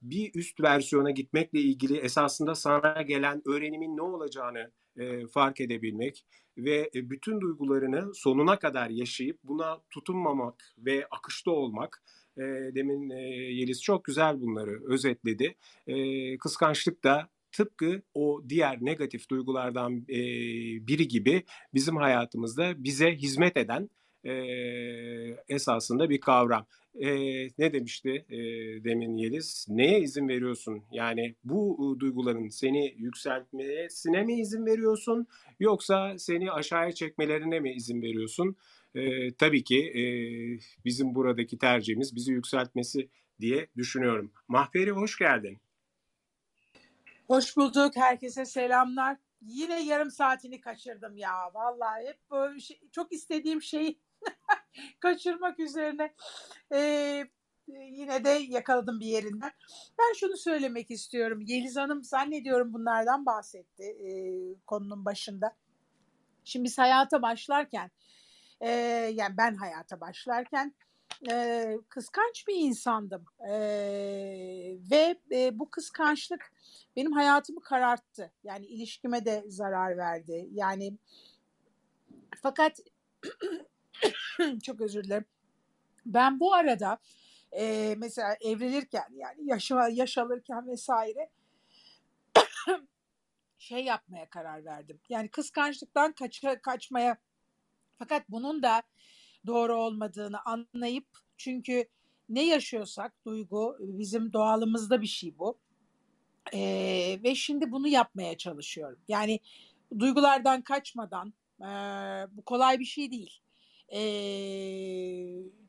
bir üst versiyona gitmekle ilgili esasında sana gelen öğrenimin ne olacağını e, fark edebilmek ve bütün duygularını sonuna kadar yaşayıp buna tutunmamak ve akışta olmak e, demin e, Yeliz çok güzel bunları özetledi. E, kıskançlık da tıpkı o diğer negatif duygulardan e, biri gibi bizim hayatımızda bize hizmet eden e, esasında bir kavram. E, ne demişti e, demin Yeliz? Neye izin veriyorsun? Yani bu duyguların seni yükseltmesine mi izin veriyorsun? Yoksa seni aşağıya çekmelerine mi izin veriyorsun? E, tabii ki e, bizim buradaki tercihimiz bizi yükseltmesi diye düşünüyorum. Mahperi hoş geldin. Hoş bulduk. Herkese selamlar. Yine yarım saatini kaçırdım ya. Vallahi hep böyle şey, çok istediğim şeyi kaçırmak üzerine ee, yine de yakaladım bir yerinden. Ben şunu söylemek istiyorum. Yeliz Hanım zannediyorum bunlardan bahsetti e, konunun başında. Şimdi biz hayata başlarken e, yani ben hayata başlarken e, kıskanç bir insandım e, ve e, bu kıskançlık benim hayatımı kararttı. Yani ilişkime de zarar verdi. Yani fakat çok özür dilerim. Ben bu arada e, mesela evlenirken yani yaşa, yaş alırken vesaire şey yapmaya karar verdim. Yani kıskançlıktan kaç, kaçmaya fakat bunun da doğru olmadığını anlayıp çünkü ne yaşıyorsak duygu bizim doğalımızda bir şey bu. Ee, ve şimdi bunu yapmaya çalışıyorum. Yani duygulardan kaçmadan e, bu kolay bir şey değil. E,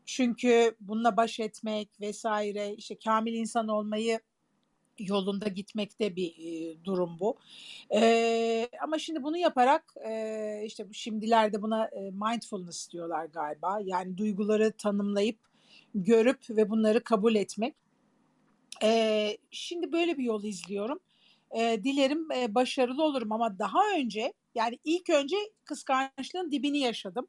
çünkü bununla baş etmek vesaire işte kamil insan olmayı yolunda gitmekte bir e, durum bu. E, ama şimdi bunu yaparak e, işte şimdilerde buna e, mindfulness diyorlar galiba. Yani duyguları tanımlayıp görüp ve bunları kabul etmek. E, şimdi böyle bir yol izliyorum. E, dilerim e, başarılı olurum ama daha önce yani ilk önce kıskançlığın dibini yaşadım.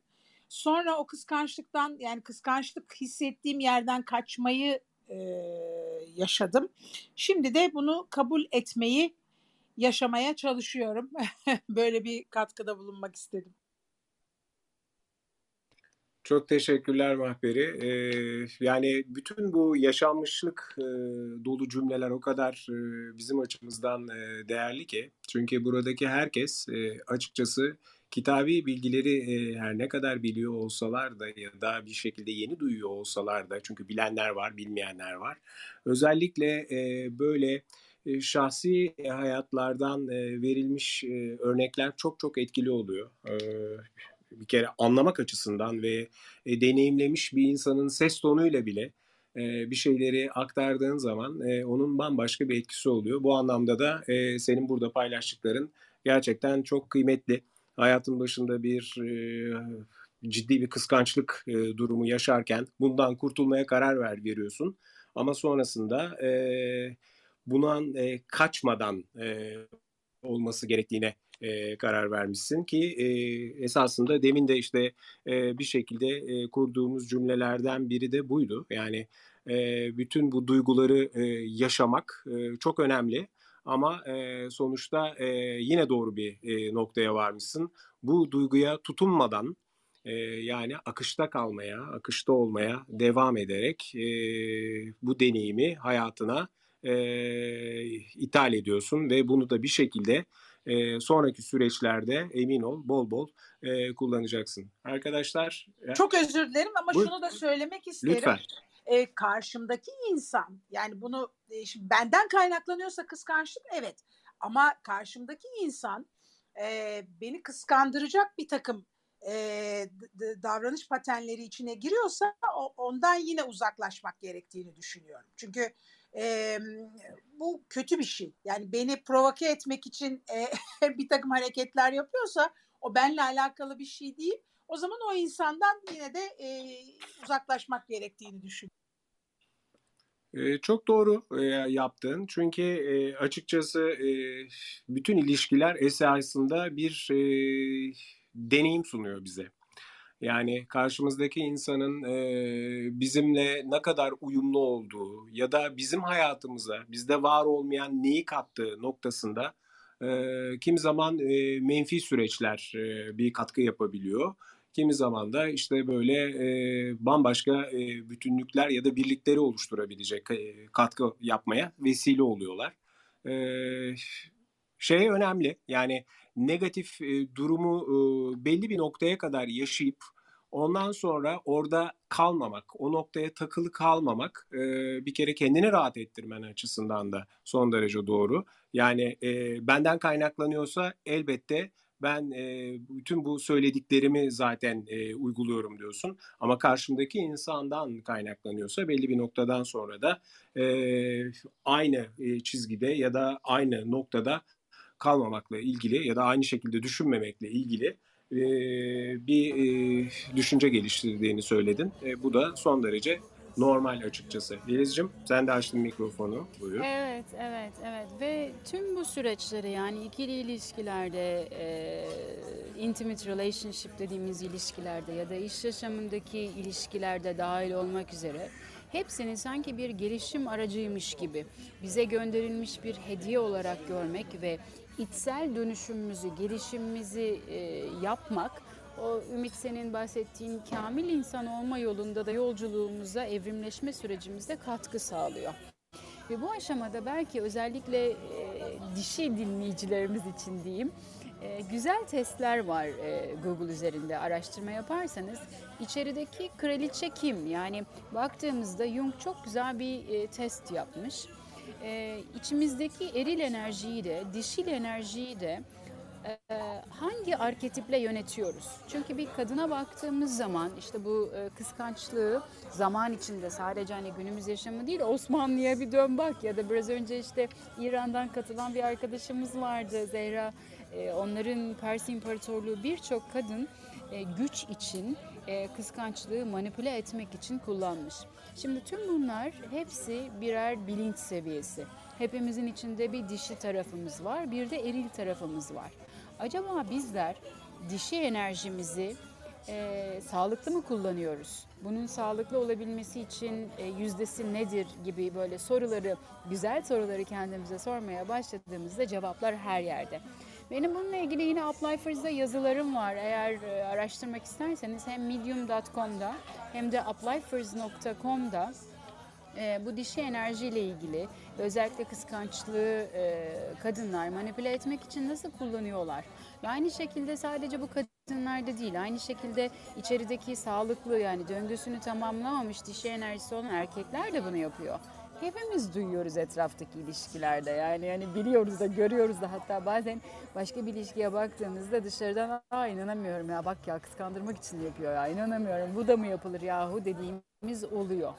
Sonra o kıskançlıktan yani kıskançlık hissettiğim yerden kaçmayı e, yaşadım. Şimdi de bunu kabul etmeyi yaşamaya çalışıyorum. Böyle bir katkıda bulunmak istedim. Çok teşekkürler Mahperi. Ee, yani bütün bu yaşanmışlık e, dolu cümleler o kadar e, bizim açımızdan e, değerli ki. Çünkü buradaki herkes e, açıkçası kitabi bilgileri her ne kadar biliyor olsalar da ya da bir şekilde yeni duyuyor olsalar da çünkü bilenler var, bilmeyenler var. Özellikle böyle şahsi hayatlardan verilmiş örnekler çok çok etkili oluyor. Bir kere anlamak açısından ve deneyimlemiş bir insanın ses tonuyla bile bir şeyleri aktardığın zaman onun bambaşka bir etkisi oluyor. Bu anlamda da senin burada paylaştıkların gerçekten çok kıymetli. Hayatın başında bir e, ciddi bir kıskançlık e, durumu yaşarken bundan kurtulmaya karar ver veriyorsun. Ama sonrasında e, bundan e, kaçmadan e, olması gerektiğine e, karar vermişsin ki e, esasında demin de işte e, bir şekilde e, kurduğumuz cümlelerden biri de buydu. Yani e, bütün bu duyguları e, yaşamak e, çok önemli Ama e, sonuçta e, yine doğru bir e, noktaya varmışsın. Bu duyguya tutunmadan e, yani akışta kalmaya, akışta olmaya devam ederek e, bu deneyimi hayatına e, ithal ediyorsun ve bunu da bir şekilde e, sonraki süreçlerde emin ol bol bol e, kullanacaksın. Arkadaşlar Çok özür dilerim ama Buyur. şunu da söylemek isterim. lütfen. E, karşımdaki insan yani bunu e, şimdi benden kaynaklanıyorsa kıskançlık evet ama karşımdaki insan e, beni kıskandıracak bir takım e, davranış patenleri içine giriyorsa o, ondan yine uzaklaşmak gerektiğini düşünüyorum. Çünkü e, bu kötü bir şey. Yani beni provoke etmek için e, bir takım hareketler yapıyorsa o benimle alakalı bir şey değil. O zaman o insandan yine de e, uzaklaşmak gerektiğini düşünüyorum. Çok doğru yaptın. Çünkü açıkçası bütün ilişkiler esasında bir deneyim sunuyor bize. Yani karşımızdaki insanın bizimle ne kadar uyumlu olduğu ya da bizim hayatımıza bizde var olmayan neyi kattığı noktasında e, kimi zaman menfi süreçler bir katkı yapabiliyor. Kimi zaman da işte böyle e, bambaşka e, bütünlükler ya da birlikleri oluşturabilecek e, katkı yapmaya vesile oluyorlar. E, şey önemli yani negatif e, durumu e, belli bir noktaya kadar yaşayıp ondan sonra orada kalmamak, o noktaya takılı kalmamak e, bir kere kendini rahat ettirmen açısından da son derece doğru. Yani e, benden kaynaklanıyorsa elbette ben e, bütün bu söylediklerimi zaten e, uyguluyorum diyorsun. Ama karşımdaki insandan kaynaklanıyorsa belli bir noktadan sonra da e, aynı e, çizgide ya da aynı noktada kalmamakla ilgili ya da aynı şekilde düşünmemekle ilgili e, bir e, düşünce geliştirdiğini söyledin. E, bu da son derece normal açıkçası. Yeliz'cim sen de açtın mikrofonu. Buyur. Evet, evet, evet ve tüm bu süreçleri yani ikili ilişkilerde, e, intimate relationship dediğimiz ilişkilerde ya da iş yaşamındaki ilişkilerde dahil olmak üzere hepsini sanki bir gelişim aracıymış gibi bize gönderilmiş bir hediye olarak görmek ve içsel dönüşümümüzü, gelişimimizi e, yapmak o Ümit senin bahsettiğin kamil insan olma yolunda da yolculuğumuza, evrimleşme sürecimizde katkı sağlıyor. Ve bu aşamada belki özellikle e, dişi dinleyicilerimiz için diyeyim, e, güzel testler var e, Google üzerinde araştırma yaparsanız. içerideki kraliçe kim? Yani baktığımızda Jung çok güzel bir e, test yapmış. E, içimizdeki eril enerjiyi de, dişil enerjiyi de hangi arketiple yönetiyoruz? Çünkü bir kadına baktığımız zaman işte bu e, kıskançlığı zaman içinde sadece hani günümüz yaşamı değil Osmanlı'ya bir dön bak ya da biraz önce işte İran'dan katılan bir arkadaşımız vardı Zehra. E, onların Pers İmparatorluğu birçok kadın e, güç için kıskançlığı manipüle etmek için kullanmış. Şimdi tüm bunlar hepsi birer bilinç seviyesi. Hepimizin içinde bir dişi tarafımız var, bir de eril tarafımız var. Acaba bizler dişi enerjimizi e, sağlıklı mı kullanıyoruz? Bunun sağlıklı olabilmesi için e, yüzdesi nedir gibi böyle soruları, güzel soruları kendimize sormaya başladığımızda cevaplar her yerde. Benim bununla ilgili yine Uplifers'da yazılarım var. Eğer e, araştırmak isterseniz hem medium.com'da hem de uplifers.com'da e, bu dişi enerjiyle ilgili özellikle kıskançlığı e, kadınlar manipüle etmek için nasıl kullanıyorlar? Ve aynı şekilde sadece bu kadınlarda değil, aynı şekilde içerideki sağlıklı yani döngüsünü tamamlamamış dişi enerjisi olan erkekler de bunu yapıyor. Hepimiz duyuyoruz etraftaki ilişkilerde yani yani biliyoruz da görüyoruz da hatta bazen başka bir ilişkiye baktığımızda dışarıdan aa inanamıyorum ya bak ya kıskandırmak için yapıyor ya inanamıyorum bu da mı yapılır yahu dediğimiz oluyor.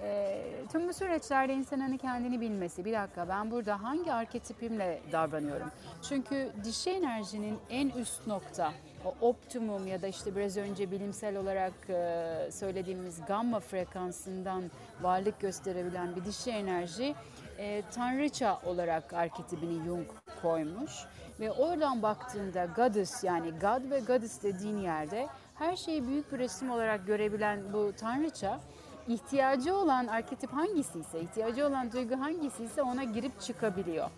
E, tüm bu süreçlerde insanın hani kendini bilmesi, bir dakika ben burada hangi arketipimle davranıyorum? Çünkü dişi enerjinin en üst nokta, o optimum ya da işte biraz önce bilimsel olarak e, söylediğimiz gamma frekansından varlık gösterebilen bir dişi enerji e, tanrıça olarak arketipini Jung koymuş. Ve oradan baktığında goddess yani God ve goddess dediğin yerde her şeyi büyük bir resim olarak görebilen bu tanrıça ihtiyacı olan arketip hangisi ise, ihtiyacı olan duygu hangisi ise ona girip çıkabiliyor.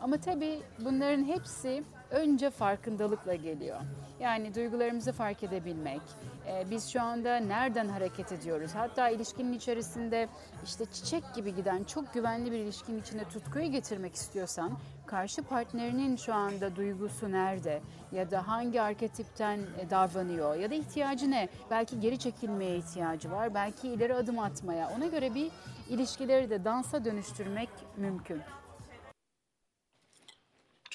Ama tabii bunların hepsi önce farkındalıkla geliyor. Yani duygularımızı fark edebilmek. Ee, biz şu anda nereden hareket ediyoruz? Hatta ilişkinin içerisinde işte çiçek gibi giden çok güvenli bir ilişkinin içinde tutkuyu getirmek istiyorsan karşı partnerinin şu anda duygusu nerede ya da hangi arketipten e, davranıyor ya da ihtiyacı ne? Belki geri çekilmeye ihtiyacı var, belki ileri adım atmaya. Ona göre bir ilişkileri de dansa dönüştürmek mümkün.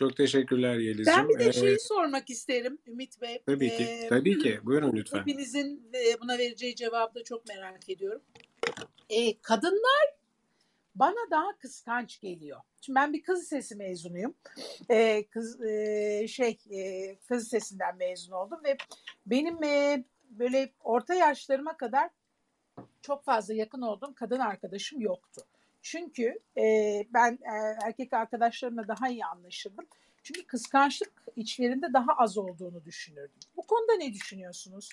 Çok teşekkürler Yeliz'ciğim. Ben bir de Ee, şeyi sormak isterim Ümit Bey. tabii ki, Ee, tabii ki. Buyurun lütfen. Hepinizin e, buna vereceği cevabı da çok merak ediyorum. Ee, kadınlar bana daha kıskanç geliyor. Şimdi ben bir kız lisesi mezunuyum. Ee, kız e, şey e, kız lisesinden mezun oldum ve benim e, böyle orta yaşlarıma kadar çok fazla yakın olduğum kadın arkadaşım yoktu. Çünkü e, ben e, erkek arkadaşlarımla daha iyi anlaşırdım. Çünkü kıskançlık içlerinde daha az olduğunu düşünürdüm. Bu konuda ne düşünüyorsunuz?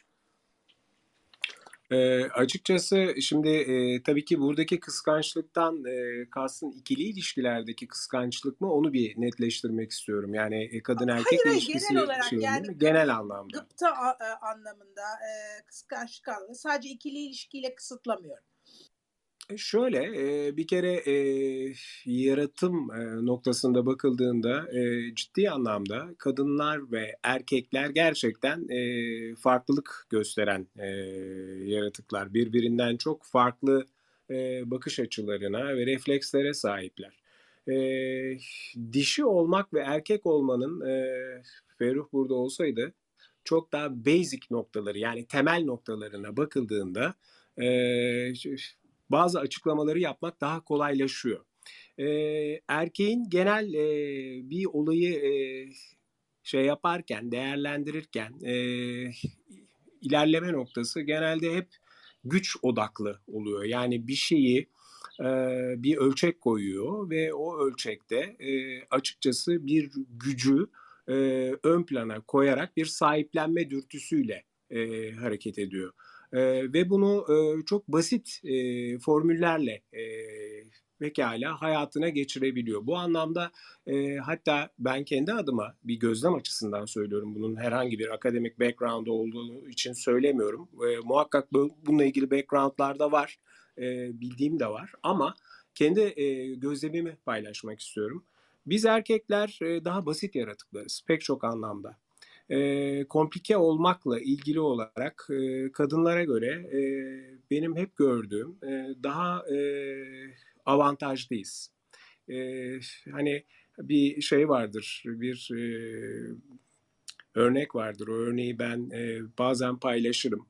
Ee, açıkçası şimdi e, tabii ki buradaki kıskançlıktan e, kastın ikili ilişkilerdeki kıskançlık mı onu bir netleştirmek istiyorum. Yani e, kadın erkek Hayır, ilişkisi genel olarak şeyinde yani genel anlamda. Gıpta a- e, anlamında, e, kıskançlık anlamında sadece ikili ilişkiyle kısıtlamıyorum. E, Şöyle bir kere yaratım noktasında bakıldığında ciddi anlamda kadınlar ve erkekler gerçekten farklılık gösteren yaratıklar. Birbirinden çok farklı bakış açılarına ve reflekslere sahipler. Dişi olmak ve erkek olmanın e, Ferruh burada olsaydı çok daha basic noktaları yani temel noktalarına bakıldığında bazı açıklamaları yapmak daha kolaylaşıyor. Ee, erkeğin genel e, bir olayı e, şey yaparken, değerlendirirken e, ilerleme noktası genelde hep güç odaklı oluyor. Yani bir şeyi e, bir ölçek koyuyor ve o ölçekte e, açıkçası bir gücü e, ön plana koyarak bir sahiplenme dürtüsüyle e, hareket ediyor. E, ve bunu e, çok basit e, formüllerle e, pekala hayatına geçirebiliyor. Bu anlamda e, hatta ben kendi adıma bir gözlem açısından söylüyorum. Bunun herhangi bir akademik background olduğu için söylemiyorum. E, muhakkak bu, bununla ilgili backgroundlar da var. E, bildiğim de var. Ama kendi e, gözlemimi paylaşmak istiyorum. Biz erkekler e, daha basit yaratıklarız pek çok anlamda e, komplike olmakla ilgili olarak e, kadınlara göre e, benim hep gördüğüm e, daha e, avantajlıyız. E, hani bir şey vardır, bir e, örnek vardır. O örneği ben e, bazen paylaşırım.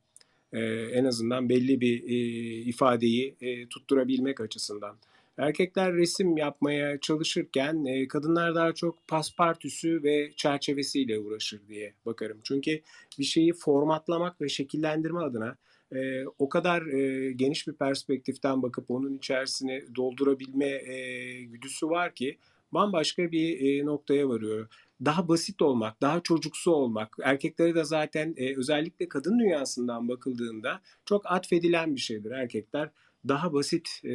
E, en azından belli bir e, ifadeyi e, tutturabilmek açısından. Erkekler resim yapmaya çalışırken e, kadınlar daha çok paspartüsü ve çerçevesiyle uğraşır diye bakarım. Çünkü bir şeyi formatlamak ve şekillendirme adına e, o kadar e, geniş bir perspektiften bakıp onun içerisine doldurabilme e, güdüsü var ki bambaşka bir e, noktaya varıyor. Daha basit olmak, daha çocuksu olmak, erkeklere de zaten e, özellikle kadın dünyasından bakıldığında çok atfedilen bir şeydir. Erkekler daha basit e,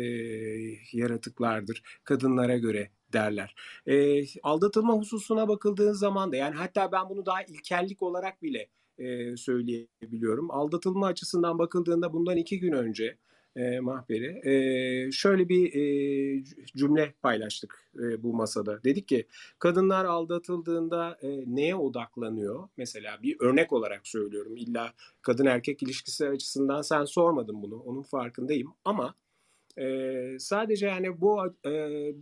yaratıklardır kadınlara göre derler. E, aldatılma hususuna bakıldığın zaman da yani hatta ben bunu daha ilkellik olarak bile e, söyleyebiliyorum. Aldatılma açısından bakıldığında bundan iki gün önce e, Mahperi e, şöyle bir e, cümle paylaştık e, bu masada. Dedik ki kadınlar aldatıldığında e, neye odaklanıyor? Mesela bir örnek olarak söylüyorum. İlla kadın erkek ilişkisi açısından sen sormadın bunu. Onun farkındayım ama e, sadece yani bu e,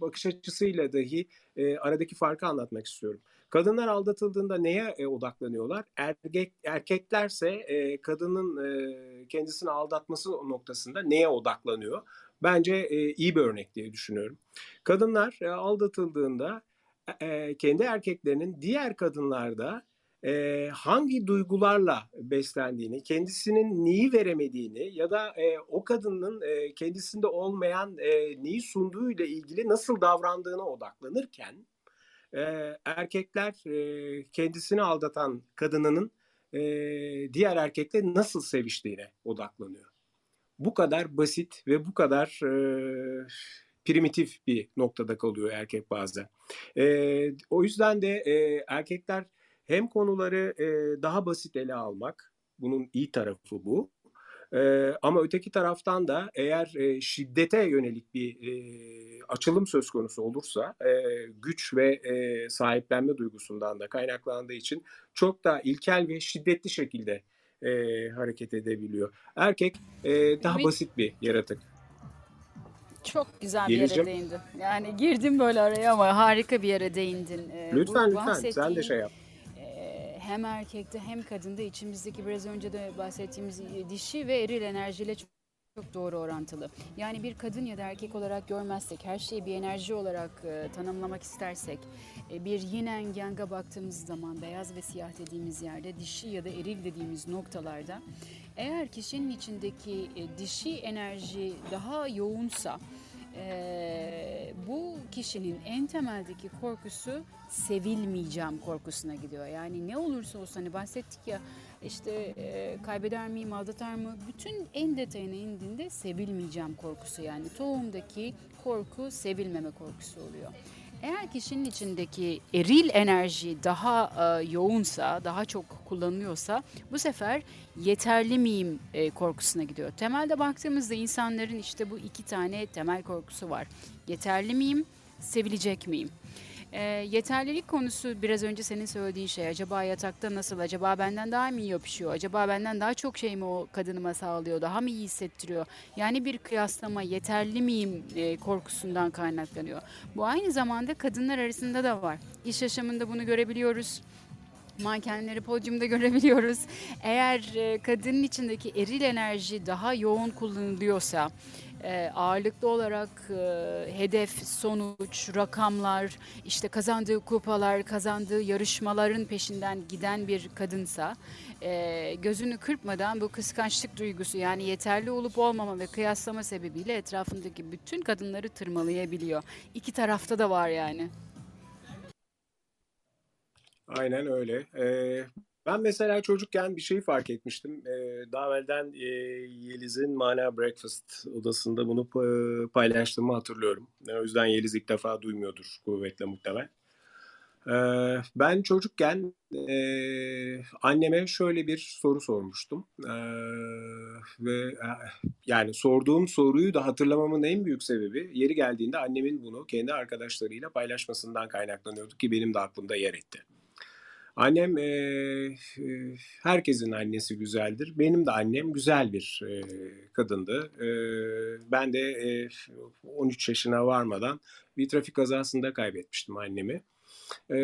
bakış açısıyla dahi e, aradaki farkı anlatmak istiyorum. Kadınlar aldatıldığında neye e, odaklanıyorlar? Erkek erkeklerse e, kadının e, kendisini aldatması noktasında neye odaklanıyor? Bence e, iyi bir örnek diye düşünüyorum. Kadınlar e, aldatıldığında e, kendi erkeklerinin diğer kadınlarda e, hangi duygularla beslendiğini, kendisinin neyi veremediğini ya da e, o kadının e, kendisinde olmayan e, neyi sunduğu ile ilgili nasıl davrandığına odaklanırken e, erkekler e, kendisini aldatan kadınının e, diğer erkekle nasıl seviştiğine odaklanıyor. Bu kadar basit ve bu kadar e, primitif bir noktada kalıyor erkek bazen. E, o yüzden de e, erkekler hem konuları e, daha basit ele almak, bunun iyi tarafı bu. Ee, ama öteki taraftan da eğer e, şiddete yönelik bir e, açılım söz konusu olursa e, güç ve e, sahiplenme duygusundan da kaynaklandığı için çok daha ilkel ve şiddetli şekilde e, hareket edebiliyor. Erkek e, daha Ümit- basit bir yaratık. Çok güzel bir yere Geleceğim. değindin. Yani girdim böyle araya ama harika bir yere değindin. Ee, Lütfen lütfen sen de bahsettiğin, şey yap. Hem erkekte hem kadında içimizdeki biraz önce de bahsettiğimiz e, dişi ve eril enerjiyle çok çok doğru orantılı. Yani bir kadın ya da erkek olarak görmezsek, her şeyi bir enerji olarak e, tanımlamak istersek, e, bir yin and yang'a baktığımız zaman beyaz ve siyah dediğimiz yerde, dişi ya da eril dediğimiz noktalarda, eğer kişinin içindeki e, dişi enerji daha yoğunsa, e, bu kişinin en temeldeki korkusu sevilmeyeceğim korkusuna gidiyor. Yani ne olursa olsun hani bahsettik ya işte e, kaybeder miyim, aldatar mı? Bütün en detayına indiğinde sevilmeyeceğim korkusu yani tohumdaki korku sevilmeme korkusu oluyor. Eğer kişinin içindeki eril enerji daha e, yoğunsa, daha çok kullanılıyorsa bu sefer yeterli miyim e, korkusuna gidiyor. Temelde baktığımızda insanların işte bu iki tane temel korkusu var. Yeterli miyim, sevilecek miyim? E, yeterlilik konusu biraz önce senin söylediğin şey. Acaba yatakta nasıl? Acaba benden daha mı iyi yapışıyor? Acaba benden daha çok şey mi o kadınıma sağlıyor? Daha mı iyi hissettiriyor? Yani bir kıyaslama yeterli miyim e, korkusundan kaynaklanıyor. Bu aynı zamanda kadınlar arasında da var. İş yaşamında bunu görebiliyoruz. Mankenleri podyumda görebiliyoruz. Eğer e, kadının içindeki eril enerji daha yoğun kullanılıyorsa, e, ağırlıklı olarak e, hedef, sonuç, rakamlar, işte kazandığı kupalar, kazandığı yarışmaların peşinden giden bir kadınsa, e, gözünü kırpmadan bu kıskançlık duygusu yani yeterli olup olmama ve kıyaslama sebebiyle etrafındaki bütün kadınları tırmalayabiliyor. İki tarafta da var yani. Aynen öyle. Ee, ben mesela çocukken bir şeyi fark etmiştim. Ee, daha evvelden e, Yeliz'in Mana Breakfast odasında bunu pa- paylaştığımı hatırlıyorum. O yüzden Yeliz ilk defa duymuyordur kuvvetle muhtemel. Ee, ben çocukken e, anneme şöyle bir soru sormuştum. Ee, ve e, yani sorduğum soruyu da hatırlamamın en büyük sebebi yeri geldiğinde annemin bunu kendi arkadaşlarıyla paylaşmasından kaynaklanıyordu ki benim de aklımda yer etti. Annem e, herkesin annesi güzeldir. Benim de annem güzel bir e, kadındı. E, ben de e, 13 yaşına varmadan bir trafik kazasında kaybetmiştim annemi. E,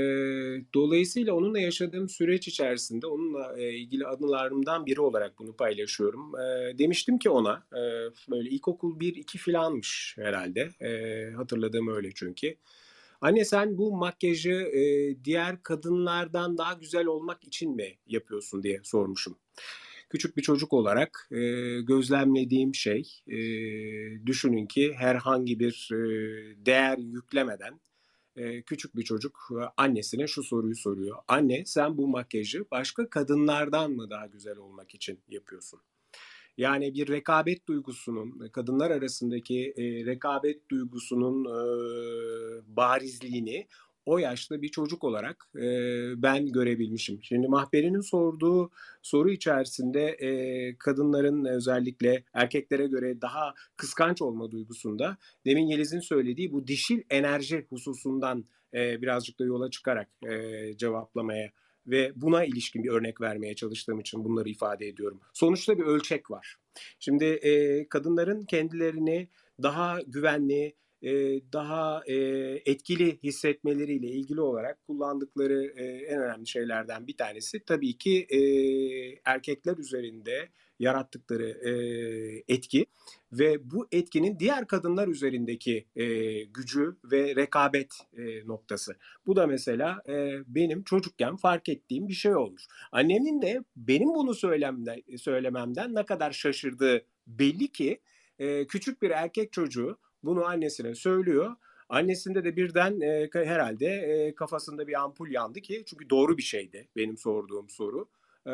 dolayısıyla onunla yaşadığım süreç içerisinde onunla e, ilgili anılarımdan biri olarak bunu paylaşıyorum. E, demiştim ki ona e, böyle ilkokul 1-2 filanmış herhalde. E, hatırladığım öyle çünkü. Anne sen bu makyajı e, diğer kadınlardan daha güzel olmak için mi yapıyorsun diye sormuşum. Küçük bir çocuk olarak e, gözlemlediğim şey e, düşünün ki herhangi bir e, değer yüklemeden e, küçük bir çocuk e, annesine şu soruyu soruyor. Anne sen bu makyajı başka kadınlardan mı daha güzel olmak için yapıyorsun? Yani bir rekabet duygusunun, kadınlar arasındaki e, rekabet duygusunun e, barizliğini o yaşta bir çocuk olarak e, ben görebilmişim. Şimdi Mahperi'nin sorduğu soru içerisinde e, kadınların özellikle erkeklere göre daha kıskanç olma duygusunda demin Yeliz'in söylediği bu dişil enerji hususundan e, birazcık da yola çıkarak e, cevaplamaya ve buna ilişkin bir örnek vermeye çalıştığım için bunları ifade ediyorum. Sonuçta bir ölçek var. Şimdi e, kadınların kendilerini daha güvenli, e, daha e, etkili hissetmeleriyle ilgili olarak kullandıkları e, en önemli şeylerden bir tanesi tabii ki e, erkekler üzerinde yarattıkları e, etki ve bu etkinin diğer kadınlar üzerindeki e, gücü ve rekabet e, noktası. Bu da mesela e, benim çocukken fark ettiğim bir şey olmuş. Annemin de benim bunu söylemden, söylememden ne kadar şaşırdığı belli ki e, küçük bir erkek çocuğu bunu annesine söylüyor. Annesinde de birden e, herhalde e, kafasında bir ampul yandı ki çünkü doğru bir şeydi benim sorduğum soru. E,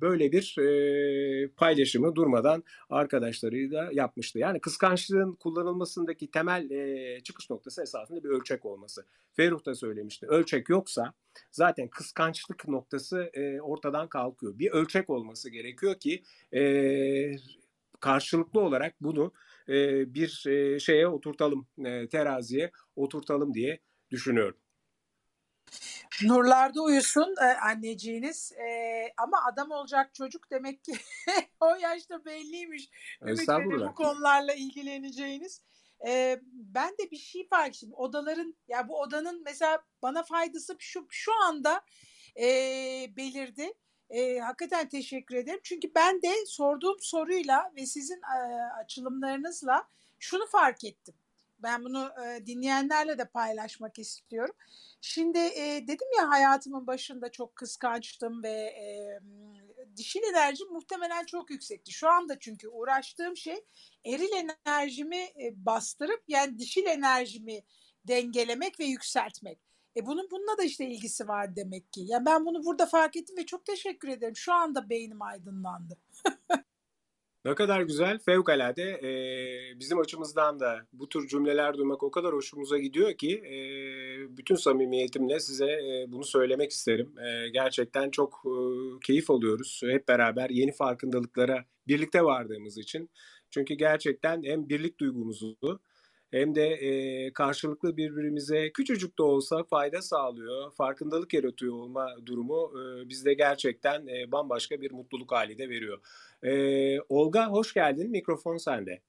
böyle bir e, paylaşımı durmadan arkadaşlarıyla yapmıştı. Yani kıskançlığın kullanılmasındaki temel e, çıkış noktası esasında bir ölçek olması. Ferruh da söylemişti. Ölçek yoksa zaten kıskançlık noktası e, ortadan kalkıyor. Bir ölçek olması gerekiyor ki karşılıklı olarak bunu bir şeye oturtalım, teraziye oturtalım diye düşünüyorum. Nurlarda uyusun e, anneciğiniz. E, ama adam olacak çocuk demek ki o yaşta belliymiş. Ümit bu konularla ilgileneceğiniz. E, ben de bir şey fark ettim. Odaların ya bu odanın mesela bana faydası şu şu anda e, belirdi. E, hakikaten teşekkür ederim. Çünkü ben de sorduğum soruyla ve sizin e, açılımlarınızla şunu fark ettim. Ben bunu e, dinleyenlerle de paylaşmak istiyorum. Şimdi e, dedim ya hayatımın başında çok kıskançtım ve e, dişil enerji muhtemelen çok yüksekti. Şu anda çünkü uğraştığım şey eril enerjimi e, bastırıp yani dişil enerjimi dengelemek ve yükseltmek. E bunun bununla da işte ilgisi var demek ki. Ya ben bunu burada fark ettim ve çok teşekkür ederim. Şu anda beynim aydınlandı. Ne kadar güzel, fevkalade. Ee, bizim açımızdan da bu tür cümleler duymak o kadar hoşumuza gidiyor ki e, bütün samimiyetimle size e, bunu söylemek isterim. E, gerçekten çok e, keyif alıyoruz hep beraber yeni farkındalıklara birlikte vardığımız için. Çünkü gerçekten hem birlik duygumuzu hem de e, karşılıklı birbirimize küçücük de olsa fayda sağlıyor, farkındalık yaratıyor olma durumu e, bizde gerçekten e, bambaşka bir mutluluk hali de veriyor. E, Olga hoş geldin, mikrofon sende.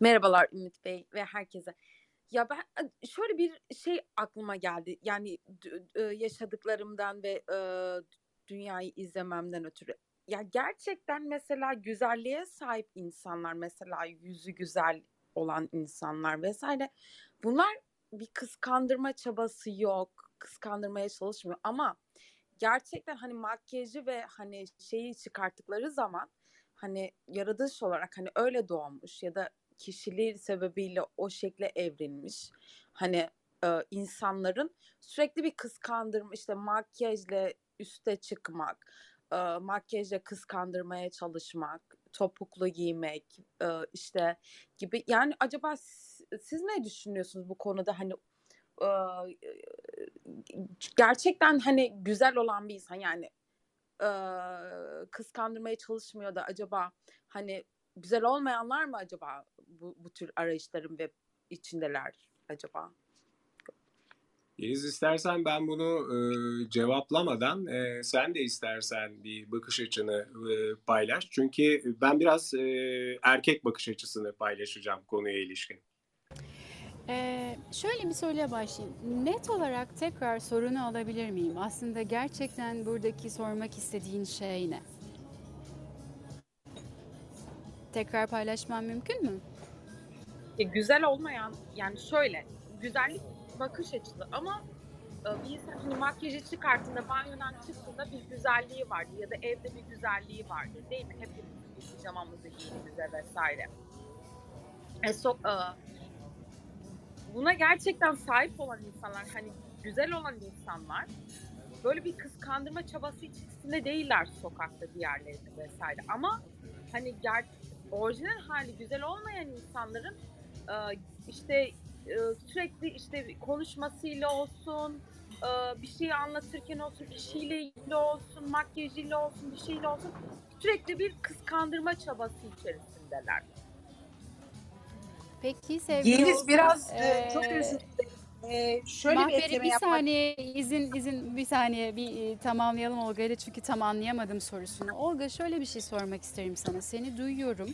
Merhabalar Ümit Bey ve herkese. Ya ben şöyle bir şey aklıma geldi. Yani yaşadıklarımdan ve dünyayı izlememden ötürü. Ya gerçekten mesela güzelliğe sahip insanlar, mesela yüzü güzel olan insanlar vesaire. Bunlar bir kıskandırma çabası yok. Kıskandırmaya çalışmıyor ama gerçekten hani makyajı ve hani şeyi çıkarttıkları zaman hani yaratılış olarak hani öyle doğmuş ya da kişiliği sebebiyle o şekle evrilmiş. Hani e, insanların sürekli bir kıskandırma işte makyajla üste çıkmak, e, makyajla kıskandırmaya çalışmak, topuklu giymek e, işte gibi. Yani acaba siz, siz ne düşünüyorsunuz bu konuda hani e, gerçekten hani güzel olan bir insan yani e, kıskandırmaya çalışmıyor da acaba hani güzel olmayanlar mı acaba bu, bu tür arayışların ve içindeler acaba? Yeliz istersen ben bunu e, cevaplamadan e, sen de istersen bir bakış açını e, paylaş. Çünkü ben biraz e, erkek bakış açısını paylaşacağım konuya ilişkin. Ee, şöyle bir soruyla başlayayım. Net olarak tekrar sorunu alabilir miyim? Aslında gerçekten buradaki sormak istediğin şey ne? Tekrar paylaşmam mümkün mü? E, güzel olmayan yani şöyle güzellik bakış açısı ama e, bir insan hani makyajı çıkarttığında banyodan çıktığında bir güzelliği vardı ya da evde bir güzelliği vardı değil mi? Hepimiz pijamamızı giydiğimizde vesaire. E, so, e, buna gerçekten sahip olan insanlar hani güzel olan insanlar böyle bir kıskandırma çabası içerisinde değiller sokakta diğerlerinde vesaire ama hani ger orijinal hali güzel olmayan insanların e, işte sürekli işte konuşmasıyla olsun e, bir şeyi anlatırken olsun kişiyle ilgili olsun makyajıyla olsun bir şeyle olsun sürekli bir kıskandırma çabası içerisindeler. Peki sevgili Yeliz biraz e, ee, çok özür dilerim. E, şöyle bir Mahperi ekleme bir yapmak saniye izin izin bir saniye bir e, tamamlayalım Olga ile çünkü tam anlayamadım sorusunu. Olga şöyle bir şey sormak isterim sana. Seni duyuyorum.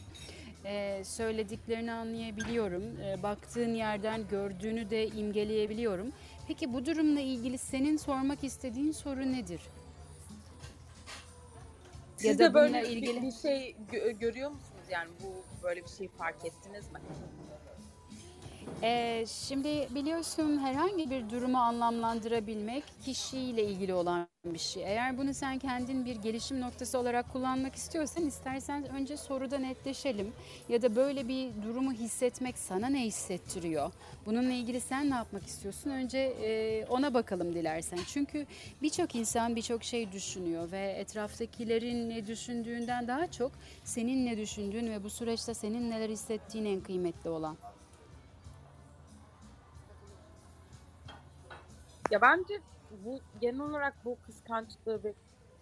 Ee, söylediklerini anlayabiliyorum. Ee, baktığın yerden gördüğünü de imgeleyebiliyorum. Peki bu durumla ilgili senin sormak istediğin soru nedir? Siz Ya de da böyle bununla bir- ilgili- bir şey gö- görüyor musunuz yani bu böyle bir şey fark ettiniz mi? Ee, şimdi biliyorsun herhangi bir durumu anlamlandırabilmek kişiyle ilgili olan bir şey. Eğer bunu sen kendin bir gelişim noktası olarak kullanmak istiyorsan istersen önce soruda netleşelim. Ya da böyle bir durumu hissetmek sana ne hissettiriyor? Bununla ilgili sen ne yapmak istiyorsun? Önce e, ona bakalım dilersen. Çünkü birçok insan birçok şey düşünüyor ve etraftakilerin ne düşündüğünden daha çok senin ne düşündüğün ve bu süreçte senin neler hissettiğin en kıymetli olan. Ya bence bu genel olarak bu kıskançlığı ve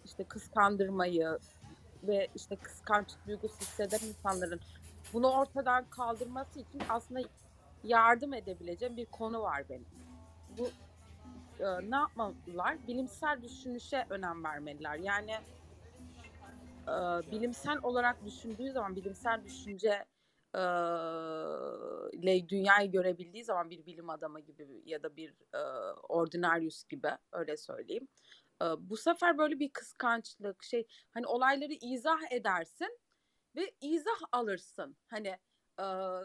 işte kıskandırmayı ve işte kıskançlık duygusu hisseden insanların bunu ortadan kaldırması için aslında yardım edebileceğim bir konu var benim. Bu e, ne yapmalılar? Bilimsel düşünüşe önem vermeliler. Yani e, bilimsel olarak düşündüğü zaman bilimsel düşünce ile dünyayı görebildiği zaman bir bilim adamı gibi ya da bir e, ordinaryus gibi öyle söyleyeyim. E, bu sefer böyle bir kıskançlık şey hani olayları izah edersin ve izah alırsın. Hani e,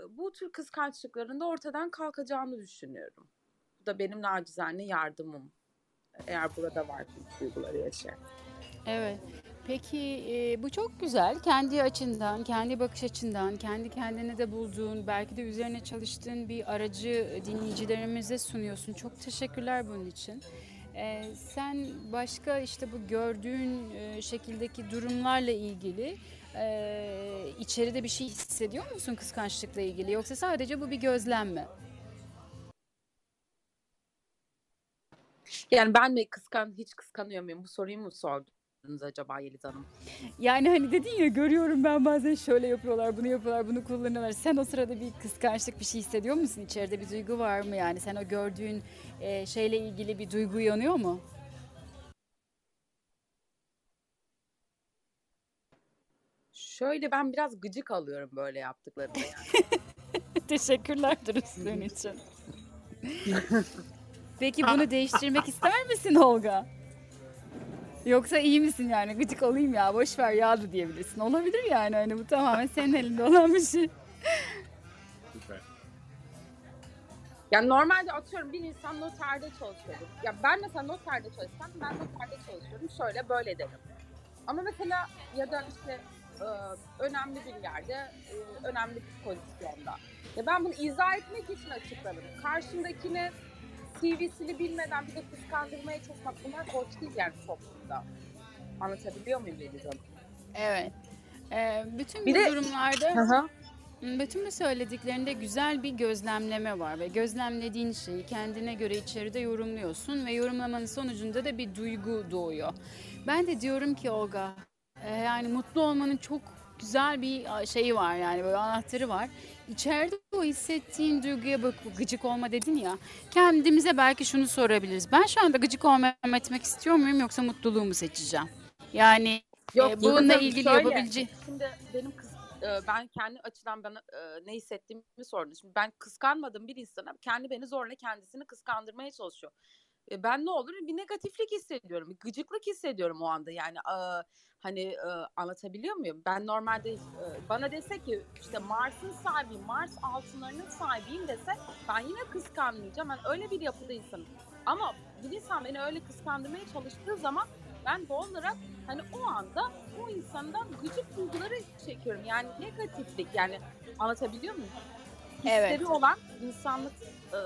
bu tür kıskançlıkların da ortadan kalkacağını düşünüyorum. Bu da benim nacizane yardımım. Eğer burada var duyguları yaşayan. Evet. Peki e, bu çok güzel. Kendi açından, kendi bakış açından, kendi kendine de bulduğun, belki de üzerine çalıştığın bir aracı dinleyicilerimize sunuyorsun. Çok teşekkürler bunun için. E, sen başka işte bu gördüğün e, şekildeki durumlarla ilgili e, içeride bir şey hissediyor musun kıskançlıkla ilgili? Yoksa sadece bu bir gözlem mi? Yani ben mi kıskan hiç kıskanıyor muyum? Bu soruyu mu sordunuz acaba Yeliz Hanım? Yani hani dedin ya görüyorum ben bazen şöyle yapıyorlar, bunu yapıyorlar, bunu kullanıyorlar. Sen o sırada bir kıskançlık bir şey hissediyor musun? İçeride bir duygu var mı yani? Sen o gördüğün e, şeyle ilgili bir duygu yanıyor mu? Şöyle ben biraz gıcık alıyorum böyle yaptıklarında yani. Teşekkürler dürüstlüğün için. Peki bunu değiştirmek ister misin Olga? Yoksa iyi misin yani gıcık olayım ya boş ver ya da diyebilirsin. Olabilir yani hani bu tamamen senin elinde olan bir şey. Süper. Yani normalde atıyorum bir insan noterde çalışıyordur. Ya ben mesela noterde çalışsam ben noterde çalışıyorum şöyle böyle derim. Ama mesela ya da işte e, önemli bir yerde, e, önemli bir pozisyonda. Ya ben bunu izah etmek için açıklarım. Karşımdakine CV'sini bilmeden bir de kıskandırmaya çalışmak bunlar hoş değil yani toplumda. Anlatabiliyor muyum Deniz Hanım? Evet. Ee, bütün Bir bu de- durumlarda hı. bütün bu söylediklerinde güzel bir gözlemleme var ve gözlemlediğin şeyi kendine göre içeride yorumluyorsun ve yorumlamanın sonucunda da bir duygu doğuyor. Ben de diyorum ki Olga e, yani mutlu olmanın çok güzel bir şeyi var yani böyle anahtarı var. İçeride o hissettiğin duyguya bak gıcık olma dedin ya. Kendimize belki şunu sorabiliriz. Ben şu anda gıcık olmam etmek istiyor muyum yoksa mutluluğumu seçeceğim? Yani Yok, e, bununla ilgili şöyle, yapabileceğin Şimdi benim kız, e, ben kendi açıdan bana e, ne hissettiğimi sordun. Şimdi ben kıskanmadığım bir insana kendi beni zorla kendisini kıskandırmaya çalışıyor. E, ben ne olur bir negatiflik hissediyorum, bir gıcıklık hissediyorum o anda. Yani e, hani e, anlatabiliyor muyum? Ben normalde e, bana dese ki işte Mars'ın sahibiyim, Mars altınlarının sahibiyim dese ben yine kıskanmayacağım. Ben öyle bir yapıda insanım. Ama bir insan beni öyle kıskandırmaya çalıştığı zaman ben doğal olarak hani o anda o insandan gıcık duyguları çekiyorum. Yani negatiflik yani anlatabiliyor muyum? Hisleri Evet. olan insanlık e,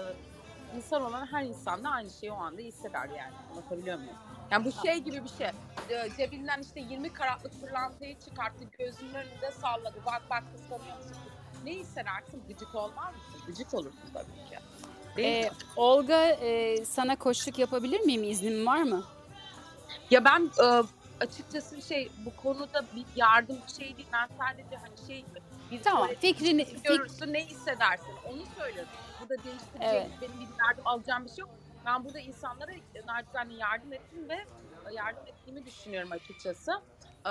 insan olan her insan da aynı şeyi o anda hisseder yani. Anlatabiliyor muyum? Yani bu şey gibi bir şey. E, cebinden işte 20 karatlık pırlantayı çıkarttı, gözünün önünde salladı. Bak bak kıskanıyor musun? Ne hissedersin? Gıcık olmaz mısın? Gıcık olursun tabii ki. Değil mi? Ee, Olga e, sana koçluk yapabilir miyim? İznin var mı? Ya ben e, açıkçası şey bu konuda bir yardım şey değil. Ben sadece hani şey bir Tamam. böyle Fikrini fik- görürsün ne hissedersin onu söylüyorum. Bu da değiştirecek Evet. benim bir yardım alacağım bir şey yok. Ben burada insanlara e, nacizane yardım ettim ve e, yardım ettiğimi düşünüyorum açıkçası. Ee,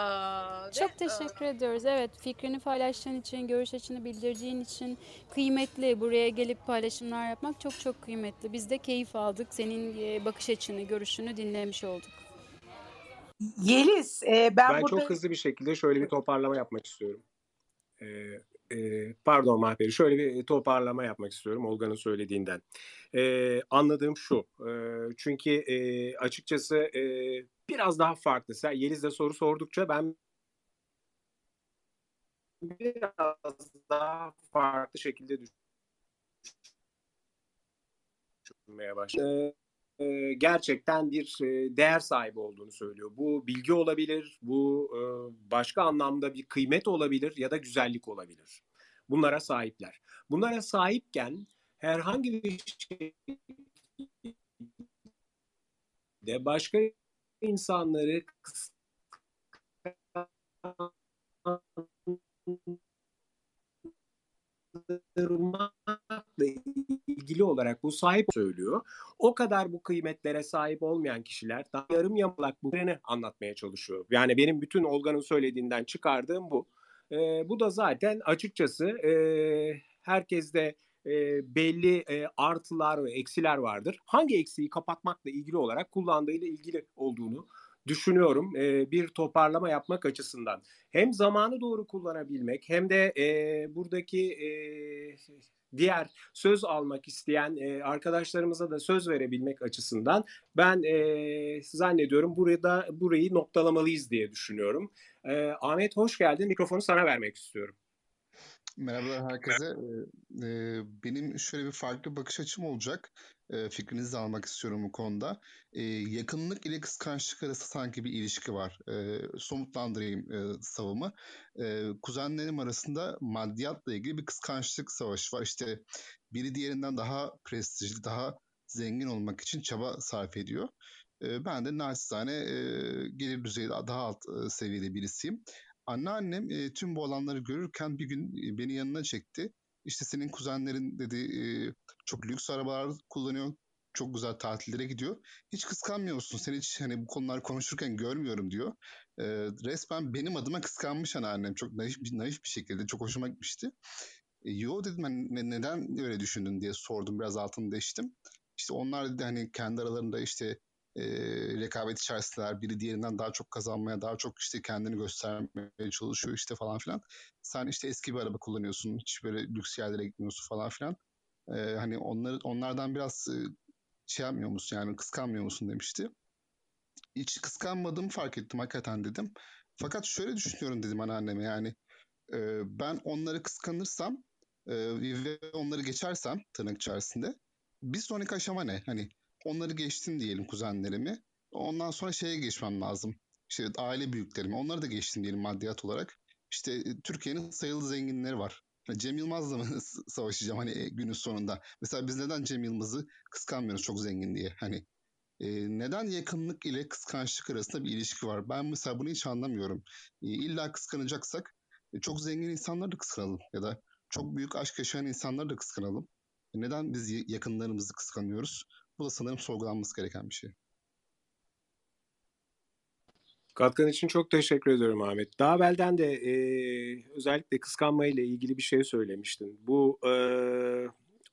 ve, çok e, teşekkür ediyoruz. Evet, fikrini paylaştığın için, görüş açını bildirdiğin için kıymetli. Buraya gelip paylaşımlar yapmak çok çok kıymetli. Biz de keyif aldık. Senin e, bakış açını, görüşünü dinlemiş olduk. Yeliz e, ben, Ben burada çok hızlı bir şekilde şöyle bir toparlama yapmak istiyorum. E, pardon Mahperi şöyle bir toparlama yapmak istiyorum Olga'nın söylediğinden. E, anladığım şu e, çünkü e, açıkçası e, biraz daha farklı. Sen Yeliz de soru sordukça ben biraz daha farklı şekilde düşünmeye başladım. Ee, gerçekten bir e, değer sahibi olduğunu söylüyor. Bu bilgi olabilir, bu e, başka anlamda bir kıymet olabilir ya da güzellik olabilir. Bunlara sahipler. Bunlara sahipken herhangi bir şey de başka insanları kıskandırmakla ilgili olarak bu sahip söylüyor. O kadar bu kıymetlere sahip olmayan kişiler daha yarım yamalak bu treni anlatmaya çalışıyor. Yani benim bütün Olga'nın söylediğinden çıkardığım bu. E, bu da zaten açıkçası e, herkeste e, belli e, artılar ve eksiler vardır. Hangi eksiği kapatmakla ilgili olarak kullandığıyla ilgili olduğunu düşünüyorum e, bir toparlama yapmak açısından. Hem zamanı doğru kullanabilmek hem de e, buradaki e, diğer söz almak isteyen e, arkadaşlarımıza da söz verebilmek açısından ben e, zannediyorum burada burayı noktalamalıyız diye düşünüyorum. E, Ahmet hoş geldin. Mikrofonu sana vermek istiyorum. Merhabalar herkese. Ee, benim şöyle bir farklı bakış açım olacak. Ee, fikrinizi almak istiyorum bu konuda. Ee, yakınlık ile kıskançlık arasında sanki bir ilişki var. Ee, somutlandırayım e, savımı. Ee, kuzenlerim arasında maddiyatla ilgili bir kıskançlık savaşı var. İşte biri diğerinden daha prestijli, daha zengin olmak için çaba sarf ediyor. Ee, ben de naçizane e, gelir düzeyi daha alt e, seviyede birisiyim. Anneannem e, tüm bu olanları görürken bir gün beni yanına çekti. İşte senin kuzenlerin dedi e, çok lüks arabalar kullanıyor. Çok güzel tatillere gidiyor. Hiç kıskanmıyor musun? Seni hiç hani bu konular konuşurken görmüyorum diyor. E, resmen benim adıma kıskanmış anneannem. Çok naif, naif bir şekilde. Çok hoşuma gitmişti. E, yo dedim ben ne, neden öyle düşündün diye sordum. Biraz altını deştim. İşte onlar dedi hani kendi aralarında işte e, rekabet içerisindeler. Biri diğerinden daha çok kazanmaya, daha çok işte kendini göstermeye çalışıyor işte falan filan. Sen işte eski bir araba kullanıyorsun. Hiç böyle lüks yerlere gitmiyorsun falan filan. E, hani onları, onlardan biraz şey yapmıyor musun yani kıskanmıyor musun demişti. Hiç kıskanmadığımı fark ettim hakikaten dedim. Fakat şöyle düşünüyorum dedim anneanneme yani e, ben onları kıskanırsam e, ve onları geçersem tırnak içerisinde bir sonraki aşama ne? Hani onları geçtim diyelim kuzenlerimi. Ondan sonra şeye geçmem lazım. İşte aile büyüklerimi. Onları da geçtim diyelim maddiyat olarak. İşte e, Türkiye'nin sayılı zenginleri var. Cem Yılmaz'la mı savaşacağım hani e, günün sonunda? Mesela biz neden Cem Yılmaz'ı kıskanmıyoruz çok zengin diye? Hani e, neden yakınlık ile kıskançlık arasında bir ilişki var? Ben mesela bunu hiç anlamıyorum. E, illa kıskanacaksak e, çok zengin insanları da kıskanalım ya da çok büyük aşk yaşayan insanları da kıskanalım. E, neden biz yakınlarımızı kıskanıyoruz? Bu da sanırım sorgulanması gereken bir şey. Katkın için çok teşekkür ediyorum Ahmet. Daha evvelden de e, özellikle kıskanma ile ilgili bir şey söylemiştin. Bu e,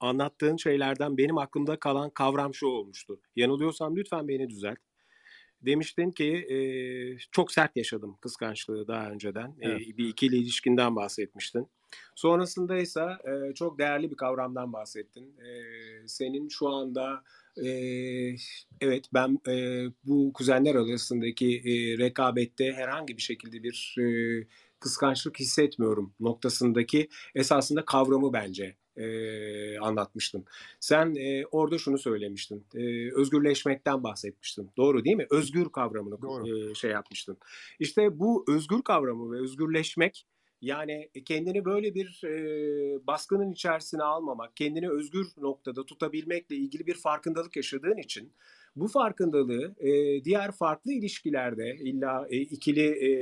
anlattığın şeylerden benim aklımda kalan kavram şu olmuştu. Yanılıyorsam lütfen beni düzelt. Demiştin ki e, çok sert yaşadım kıskançlığı daha önceden. Evet. E, bir ikili ilişkinden bahsetmiştin. Sonrasında ise e, çok değerli bir kavramdan bahsettin. E, senin şu anda e, evet ben e, bu kuzenler arasındaki e, rekabette herhangi bir şekilde bir e, kıskançlık hissetmiyorum noktasındaki esasında kavramı bence e, anlatmıştın. Sen e, orada şunu söylemiştin. E, özgürleşmekten bahsetmiştin. Doğru değil mi? Özgür kavramını Doğru. E, şey yapmıştın. İşte bu özgür kavramı ve özgürleşmek yani kendini böyle bir e, baskının içerisine almamak, kendini özgür noktada tutabilmekle ilgili bir farkındalık yaşadığın için bu farkındalığı e, diğer farklı ilişkilerde illa e, ikili e,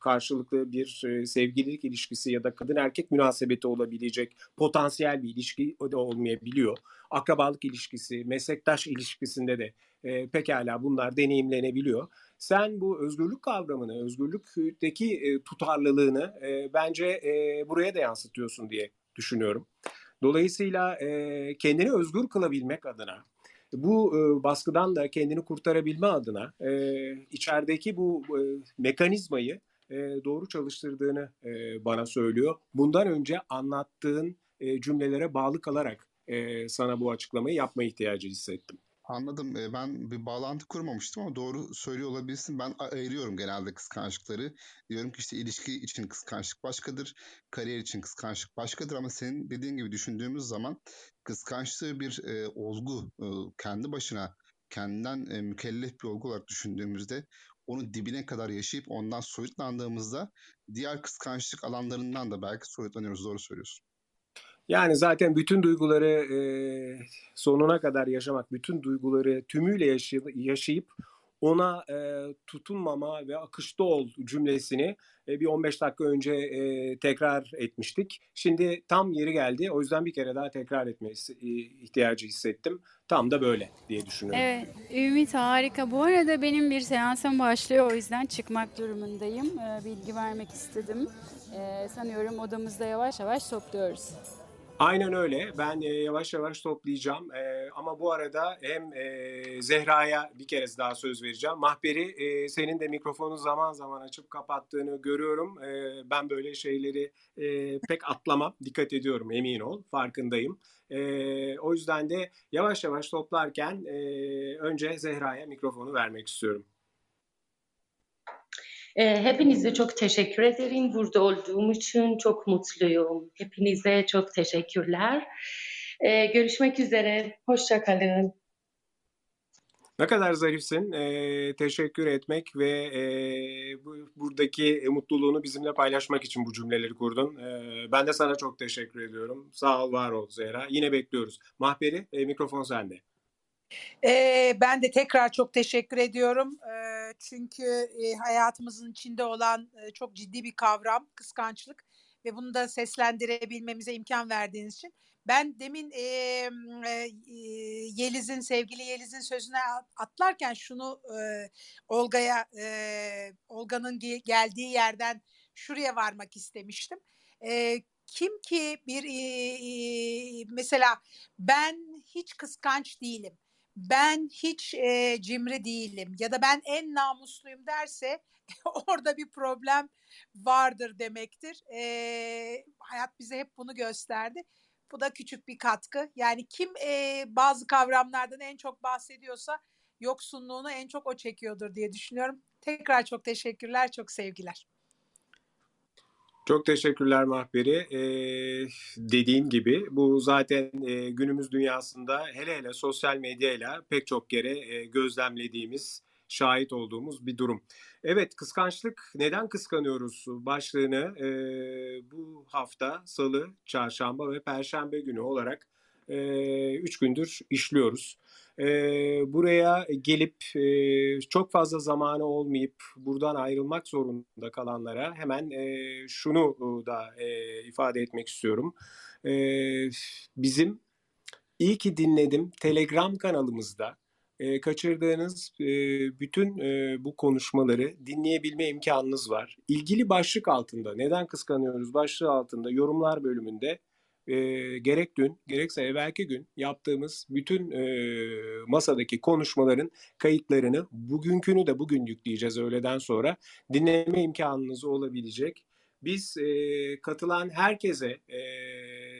karşılıklı bir e, sevgililik ilişkisi ya da kadın erkek münasebeti olabilecek potansiyel bir ilişki de olmayabiliyor. Akrabalık ilişkisi, meslektaş ilişkisinde de e, pekala bunlar deneyimlenebiliyor sen bu özgürlük kavramını, özgürlükteki e, tutarlılığını e, bence e, buraya da yansıtıyorsun diye düşünüyorum. Dolayısıyla e, kendini özgür kılabilmek adına, bu e, baskıdan da kendini kurtarabilme adına e, içerideki bu e, mekanizmayı e, doğru çalıştırdığını e, bana söylüyor. Bundan önce anlattığın e, cümlelere bağlı kalarak e, sana bu açıklamayı yapma ihtiyacı hissettim. Anladım. Ben bir bağlantı kurmamıştım ama doğru söylüyor olabilirsin. Ben ayırıyorum genelde kıskançlıkları. Diyorum ki işte ilişki için kıskançlık başkadır, kariyer için kıskançlık başkadır ama senin dediğin gibi düşündüğümüz zaman kıskançlığı bir e, olgu, e, kendi başına kendinden e, mükellef bir olgu olarak düşündüğümüzde onu dibine kadar yaşayıp ondan soyutlandığımızda diğer kıskançlık alanlarından da belki soyutlanıyoruz. Doğru söylüyorsun. Yani zaten bütün duyguları e, sonuna kadar yaşamak, bütün duyguları tümüyle yaşay- yaşayıp ona e, tutunmama ve akışta ol cümlesini e, bir 15 dakika önce e, tekrar etmiştik. Şimdi tam yeri geldi. O yüzden bir kere daha tekrar etme e, ihtiyacı hissettim. Tam da böyle diye düşünüyorum. Evet, Ümit harika. Bu arada benim bir seansım başlıyor. O yüzden çıkmak durumundayım. Ee, bilgi vermek istedim. Ee, sanıyorum odamızda yavaş yavaş topluyoruz. Aynen öyle. Ben e, yavaş yavaş toplayacağım. E, ama bu arada hem e, Zehra'ya bir kez daha söz vereceğim. Mahperi e, senin de mikrofonu zaman zaman açıp kapattığını görüyorum. E, ben böyle şeyleri e, pek atlamam. Dikkat ediyorum emin ol. Farkındayım. E, o yüzden de yavaş yavaş toplarken e, önce Zehra'ya mikrofonu vermek istiyorum. E, hepinize çok teşekkür ederim. Burada olduğum için çok mutluyum. Hepinize çok teşekkürler. E, görüşmek üzere. Hoşça kalın. Ne kadar zarifsin. Ee, teşekkür etmek ve e, bu, buradaki mutluluğunu bizimle paylaşmak için bu cümleleri kurdun. Ee, ben de sana çok teşekkür ediyorum. Sağ ol, var ol Zehra. Yine bekliyoruz. Mahperi, e, mikrofon sende. Ee, ben de tekrar çok teşekkür ediyorum. Ee, çünkü e, hayatımızın içinde olan e, çok ciddi bir kavram kıskançlık ve bunu da seslendirebilmemize imkan verdiğiniz için. Ben demin e, e, Yeliz'in sevgili Yeliz'in sözüne atlarken şunu e, Olga'ya e, Olga'nın ge- geldiği yerden şuraya varmak istemiştim. E, kim ki bir e, e, mesela ben hiç kıskanç değilim ben hiç e, cimri değilim ya da ben en namusluyum derse orada bir problem vardır demektir. E, hayat bize hep bunu gösterdi. Bu da küçük bir katkı. Yani kim e, bazı kavramlardan en çok bahsediyorsa yoksunluğunu en çok o çekiyordur diye düşünüyorum. Tekrar çok teşekkürler, çok sevgiler. Çok teşekkürler Mahperi. Ee, dediğin gibi bu zaten e, günümüz dünyasında hele hele sosyal medyayla pek çok kere e, gözlemlediğimiz, şahit olduğumuz bir durum. Evet kıskançlık neden kıskanıyoruz başlığını e, bu hafta salı, çarşamba ve perşembe günü olarak e, üç gündür işliyoruz. E, buraya gelip e, çok fazla zamanı olmayıp buradan ayrılmak zorunda kalanlara hemen e, şunu da e, ifade etmek istiyorum. E, bizim iyi ki dinledim Telegram kanalımızda e, kaçırdığınız e, bütün e, bu konuşmaları dinleyebilme imkanınız var. İlgili başlık altında neden kıskanıyoruz başlığı altında yorumlar bölümünde e, gerek dün gerekse evvelki gün yaptığımız bütün e, masadaki konuşmaların kayıtlarını bugünkünü de bugün yükleyeceğiz öğleden sonra dinleme imkanınız olabilecek. Biz e, katılan herkese e,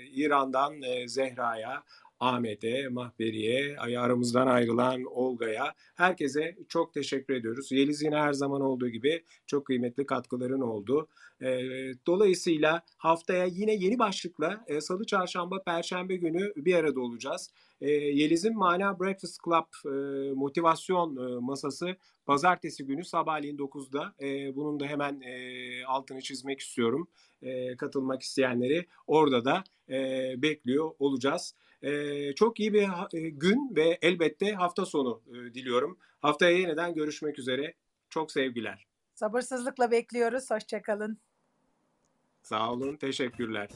İran'dan e, Zehra'ya, Ahmet'e, Mahberi'ye, aramızdan ayrılan Olga'ya, herkese çok teşekkür ediyoruz. Yeliz yine her zaman olduğu gibi çok kıymetli katkıların oldu. E, dolayısıyla haftaya yine yeni başlıkla e, Salı, Çarşamba, Perşembe günü bir arada olacağız. E, Yeliz'in Mana Breakfast Club e, motivasyon e, masası Pazartesi günü sabahleyin 9'da. E, bunun da hemen altını çizmek istiyorum. Katılmak isteyenleri orada da bekliyor olacağız. E, çok iyi bir e, gün ve elbette hafta sonu e, diliyorum. Haftaya yeniden görüşmek üzere. Çok sevgiler. Sabırsızlıkla bekliyoruz. Hoşçakalın. Sağ olun, teşekkürler.